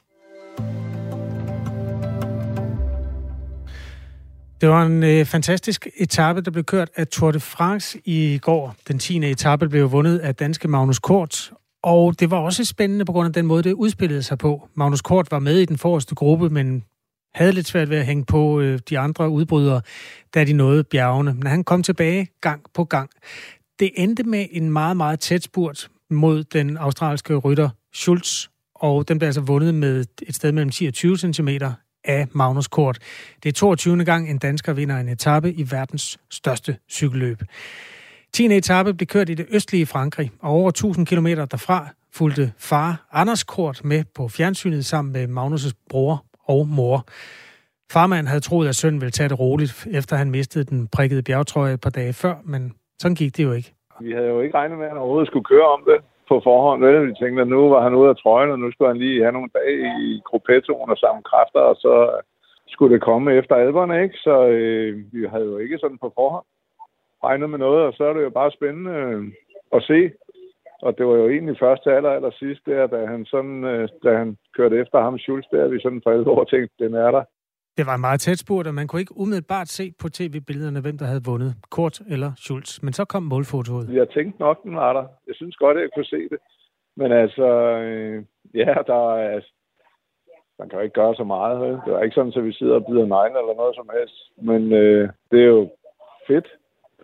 Det var en øh, fantastisk etape, der blev kørt af Tour de France i går. Den 10. etape blev vundet af danske Magnus Kort, og det var også spændende på grund af den måde, det udspillede sig på. Magnus Kort var med i den forreste gruppe, men havde lidt svært ved at hænge på øh, de andre udbrydere, da de nåede bjergene. Men han kom tilbage gang på gang. Det endte med en meget, meget tæt spurt mod den australske rytter Schultz, og den blev altså vundet med et sted mellem 10 og 20 cm af Magnus Kort. Det er 22. gang, en dansker vinder en etape i verdens største cykelløb. 10. etape blev kørt i det østlige Frankrig, og over 1000 km derfra fulgte far Anders Kort med på fjernsynet sammen med Magnus' bror og mor. Farmand havde troet, at sønnen ville tage det roligt, efter han mistede den prikkede bjergtrøje et par dage før, men sådan gik det jo ikke. Vi havde jo ikke regnet med, at han overhovedet skulle køre om det på forhånd. Vel? Vi tænkte, at nu var han ude af trøjen, og nu skulle han lige have nogle dage i gruppettoen og samme kræfter, og så skulle det komme efter alberne, ikke? Så øh, vi havde jo ikke sådan på forhånd regnet med noget, og så er det jo bare spændende øh, at se. Og det var jo egentlig først til aller, aller sidst, der, da han, sådan, øh, da han kørte efter ham, Schultz, der vi sådan for alvor tænkte, den er der. Det var en meget tæt spurt, og man kunne ikke umiddelbart se på tv-billederne, hvem der havde vundet, Kort eller Schultz. Men så kom målfotoet. Jeg tænkte nok, den var der. Jeg synes godt, at jeg kunne se det. Men altså, øh, ja, der er, man kan jo ikke gøre så meget. Øh. Det var ikke sådan, at vi sidder og bider negle eller noget som helst. Men øh, det er jo fedt.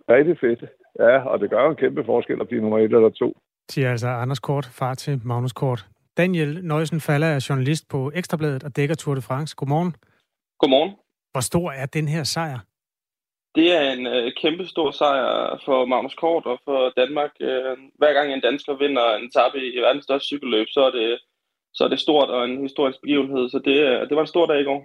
Rigtig fedt. Ja, og det gør jo en kæmpe forskel at blive nummer et eller to. Siger altså Anders Kort, far til Magnus Kort. Daniel Nøjsen Faller er journalist på Ekstrabladet og dækker Tour de France. Godmorgen. Godmorgen. Hvor stor er den her sejr? Det er en øh, kæmpe stor sejr for Magnus Kort og for Danmark. Øh, hver gang en dansker vinder en etape i verdens største cykelløb, så er det, så er det stort og en historisk begivenhed. Så det, det var en stor dag i går.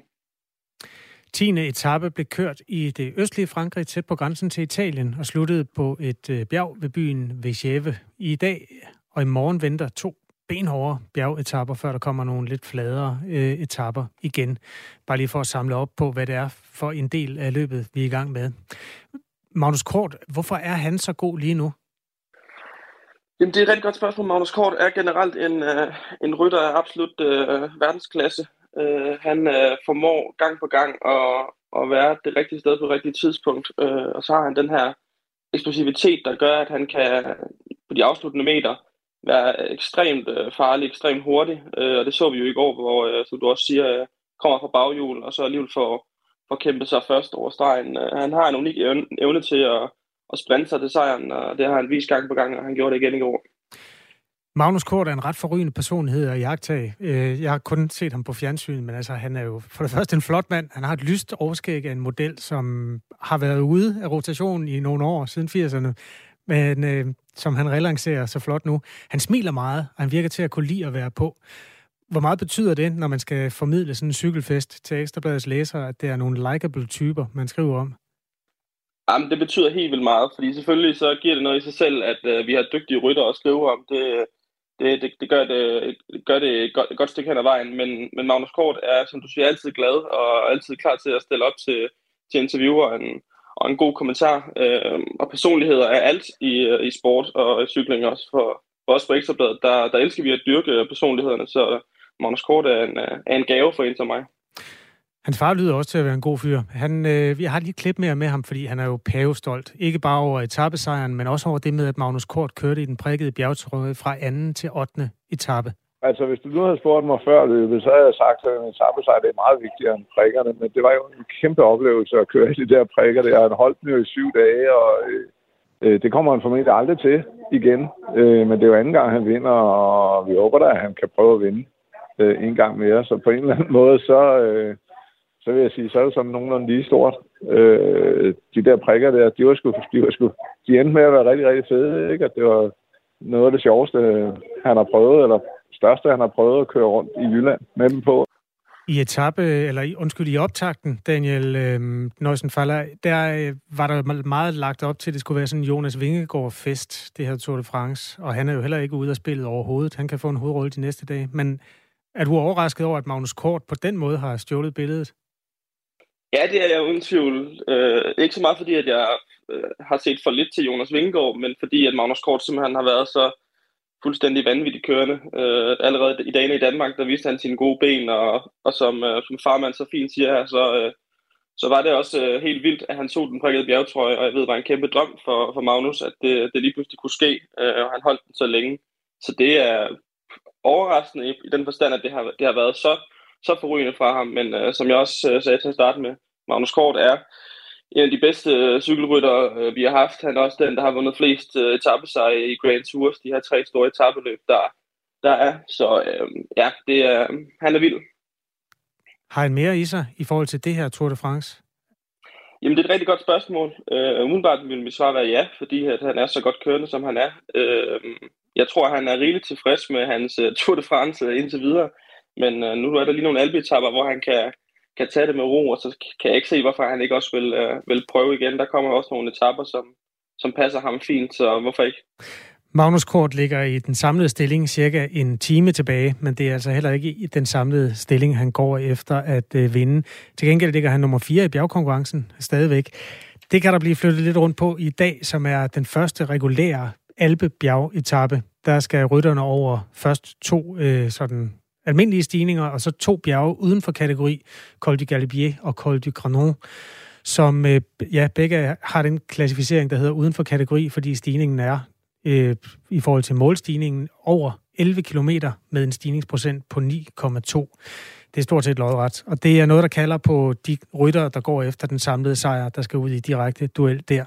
10. etape blev kørt i det østlige Frankrig tæt på grænsen til Italien og sluttede på et øh, bjerg ved byen Vigeve. I dag og i morgen venter to benhårde bjergetapper, før der kommer nogle lidt fladere øh, etapper igen. Bare lige for at samle op på, hvad det er for en del af løbet, vi er i gang med. Magnus Kort, hvorfor er han så god lige nu? Jamen, det er et rigtig godt spørgsmål. Magnus Kort er generelt en, øh, en rytter af absolut øh, verdensklasse. Øh, han øh, formår gang på gang at, at være det rigtige sted på det rigtige tidspunkt, øh, og så har han den her eksplosivitet, der gør, at han kan på de afsluttende meter være ekstremt øh, farlig, ekstremt hurtig. Øh, og det så vi jo i går, hvor, øh, som du også siger, øh, kommer fra baghjul, og så alligevel får, får kæmpet sig først over stregen. Øh, han har en unik evne, evne til at, at sprinte sig til sejren, og det har han vist gang på gang, og han gjorde det igen i går. Magnus Kort er en ret forrygende personlighed at jagtage. Øh, jeg har kun set ham på fjernsyn, men altså, han er jo for det første en flot mand. Han har et lyst overskæg af en model, som har været ude af rotation i nogle år, siden 80'erne men øh, som han relancerer så flot nu. Han smiler meget, og han virker til at kunne lide at være på. Hvor meget betyder det, når man skal formidle sådan en cykelfest til Ekstrabladets læsere, at det er nogle likable typer, man skriver om? Jamen, det betyder helt vildt meget, fordi selvfølgelig så giver det noget i sig selv, at øh, vi har dygtige rytter at skrive om. Det, det, det, det gør det, gør det et, godt, et godt stykke hen ad vejen, men, men Magnus Kort er, som du siger, altid glad og altid klar til at stille op til, til interviewer. En, og en god kommentar. Øh, og personligheder er alt i, i sport og i cykling også. For, for os på Ekstrabladet, der, der elsker vi at dyrke personlighederne, så Magnus Kort er en, er en gave for en som mig. Hans far lyder også til at være en god fyr. Han, øh, jeg har lige klip mere med ham, fordi han er jo pavestolt. Ikke bare over etappesejren, men også over det med, at Magnus Kort kørte i den prikkede bjergtrøje fra anden til 8. etape. Altså, hvis du nu havde spurgt mig før løbet, så havde jeg sagt, at en etappesejr det er meget vigtigere end prikkerne. Men det var jo en kæmpe oplevelse at køre i de der prikker. Der. Han holdt den jo i syv dage, og øh, øh, det kommer han formentlig aldrig til igen. Øh, men det er jo anden gang, han vinder, og vi håber da, at han kan prøve at vinde øh, en gang mere. Så på en eller anden måde, så, øh, så vil jeg sige, så er det sådan nogenlunde lige stort. Øh, de der prikker der, de var sgu, de var sgu, de endte med at være rigtig, rigtig fede, ikke? At det var noget af det sjoveste, han har prøvet, eller største, han har prøvet at køre rundt i Jylland med dem på. I etape, eller undskyld, i optakten, Daniel øh, Nøjsen Faller, der øh, var der meget lagt op til, at det skulle være sådan en Jonas Vingegaard-fest, det her Tour de France. Og han er jo heller ikke ude af spillet overhovedet. Han kan få en hovedrolle de næste dage. Men er du overrasket over, at Magnus Kort på den måde har stjålet billedet? Ja, det er jeg uden tvivl. Øh, ikke så meget fordi, at jeg øh, har set for lidt til Jonas Vingegaard, men fordi at Magnus Kort simpelthen har været så fuldstændig vanvittigt kørende. Øh, allerede i dagene i Danmark, der viste han sine gode ben, og, og som, øh, som farmand så fint siger her, så, øh, så var det også øh, helt vildt, at han tog den prikkede bjergtrøje, og jeg ved, det var en kæmpe drøm for, for Magnus, at det, det lige pludselig kunne ske, øh, og han holdt den så længe. Så det er overraskende i, i den forstand, at det har, det har været så, så forrygende fra ham, men øh, som jeg også øh, sagde til at starte med, Magnus Kort er en af de bedste øh, cykelrytter, øh, vi har haft. Han er også den, der har vundet flest øh, etappesejre i Grand Tours, de her tre store etappeløb, der, der er. Så øh, ja, det er, han er vild. Har han mere i sig i forhold til det her Tour de France? Jamen, det er et rigtig godt spørgsmål. Øh, umiddelbart vil mit svar være ja, fordi at han er så godt kørende, som han er. Øh, jeg tror, han er rigeligt tilfreds med hans uh, Tour de France uh, indtil videre. Men øh, nu er der lige nogle albetapper, hvor han kan, kan tage det med ro, og så kan jeg ikke se, hvorfor han ikke også vil, øh, vil prøve igen. Der kommer også nogle etapper, som, som passer ham fint, så hvorfor ikke? Magnus Kort ligger i den samlede stilling cirka en time tilbage, men det er altså heller ikke i den samlede stilling, han går efter at øh, vinde. Til gengæld ligger han nummer 4 i bjergkonkurrencen stadigvæk. Det kan der blive flyttet lidt rundt på i dag, som er den første regulære alpe etape Der skal rytterne over først to øh, sådan almindelige stigninger, og så to bjerge uden for kategori, Col du Galibier og Col du Granon, som øh, ja, begge har den klassificering, der hedder uden for kategori, fordi stigningen er øh, i forhold til målstigningen over 11 km med en stigningsprocent på 9,2. Det er stort set lodret, og det er noget, der kalder på de rytter, der går efter den samlede sejr, der skal ud i direkte duel der.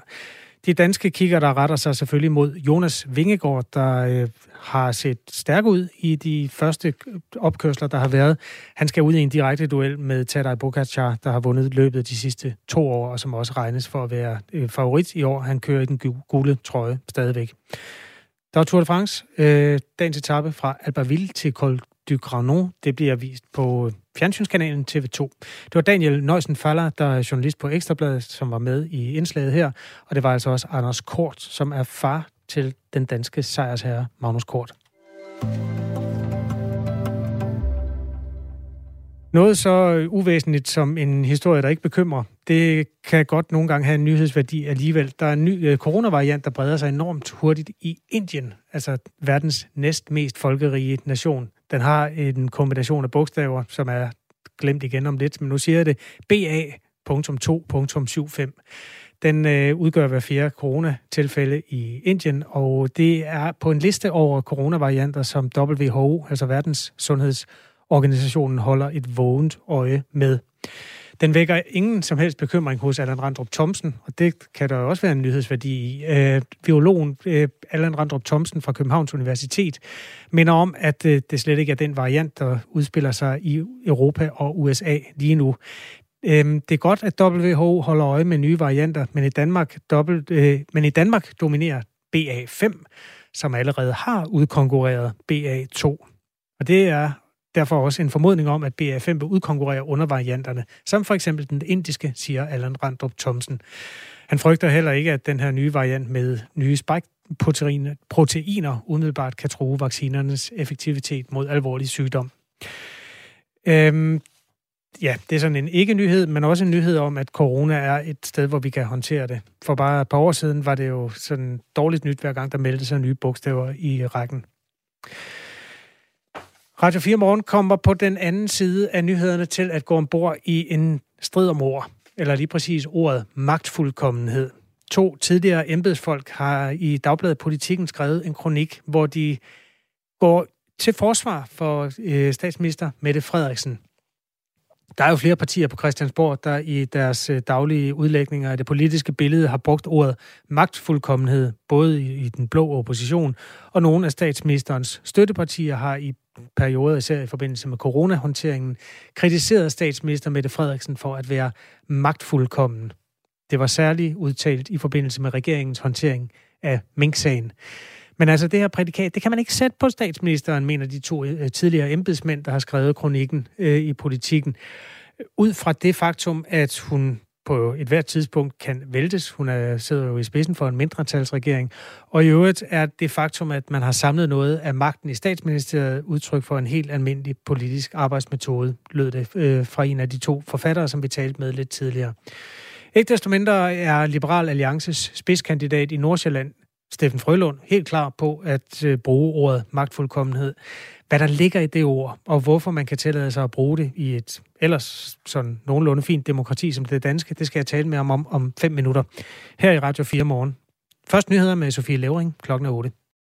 De danske kigger, der retter sig selvfølgelig mod Jonas Vingegaard, der øh, har set stærk ud i de første opkørsler, der har været. Han skal ud i en direkte duel med Tadej Pogacar, der har vundet løbet de sidste to år, og som også regnes for at være øh, favorit i år. Han kører i den gule trøje stadigvæk. Der var Tour de France. Øh, dagens etape fra Albertville til Col du Granon. Det bliver vist på øh, fjernsynskanalen TV2. Det var Daniel Nøjsen Faller, der er journalist på Ekstrabladet, som var med i indslaget her. Og det var altså også Anders Kort, som er far til den danske sejrsherre Magnus Kort. Noget så øh, uvæsentligt som en historie, der ikke bekymrer, det kan godt nogle gange have en nyhedsværdi alligevel. Der er en ny øh, coronavariant, der breder sig enormt hurtigt i Indien, altså verdens næst mest folkerige nation. Den har en kombination af bogstaver, som er glemt igen om lidt, men nu siger jeg det BA.2.75. Den øh, udgør hver fjerde coronatilfælde i Indien, og det er på en liste over coronavarianter, som WHO, altså Verdens Sundhedsorganisationen, holder et vågent øje med. Den vækker ingen som helst bekymring hos Allan Randrup Thomsen, og det kan der jo også være en nyhedsværdi i. Øh, biologen øh, Allan Randrup Thomsen fra Københavns Universitet minder om, at øh, det slet ikke er den variant, der udspiller sig i Europa og USA lige nu. Øh, det er godt, at WHO holder øje med nye varianter, men i Danmark, dobbelt, øh, men i Danmark dominerer BA5, som allerede har udkonkurreret BA2. Og det er derfor også en formodning om, at BA5 vil udkonkurrere undervarianterne, som for eksempel den indiske, siger Allan Randrup Thomsen. Han frygter heller ikke, at den her nye variant med nye spike-proteiner umiddelbart kan true vaccinernes effektivitet mod alvorlig sygdom. Øhm, ja, det er sådan en ikke-nyhed, men også en nyhed om, at corona er et sted, hvor vi kan håndtere det. For bare et par år siden var det jo sådan dårligt nyt, hver gang der meldte sig nye bogstaver i rækken. Radio 4 Morgen kommer på den anden side af nyhederne til at gå ombord i en strid om ord, eller lige præcis ordet magtfuldkommenhed. To tidligere embedsfolk har i Dagbladet Politikken skrevet en kronik, hvor de går til forsvar for øh, statsminister Mette Frederiksen. Der er jo flere partier på Christiansborg, der i deres øh, daglige udlægninger af det politiske billede har brugt ordet magtfuldkommenhed, både i den blå opposition, og nogle af statsministerens støttepartier har i perioder, især i forbindelse med coronahåndteringen, kritiseret statsminister Mette Frederiksen for at være magtfuldkommen. Det var særligt udtalt i forbindelse med regeringens håndtering af Mink-sagen. Men altså det her prædikat, det kan man ikke sætte på statsministeren, mener de to øh, tidligere embedsmænd, der har skrevet kronikken øh, i politikken. Ud fra det faktum, at hun på et hvert tidspunkt kan væltes. Hun er, sidder jo i spidsen for en mindretalsregering. Og i øvrigt er det faktum, at man har samlet noget af magten i statsministeriet udtryk for en helt almindelig politisk arbejdsmetode, lød det øh, fra en af de to forfattere, som vi talte med lidt tidligere. Ikke desto mindre er Liberal Alliances spidskandidat i Nordsjælland, Steffen Frølund, helt klar på at øh, bruge ordet magtfuldkommenhed. Hvad der ligger i det ord, og hvorfor man kan tillade sig at bruge det i et ellers sådan nogenlunde fint demokrati som det danske, det skal jeg tale med om om, om fem minutter her i Radio 4 morgen. Først nyheder med Sofie Levering klokken er 8.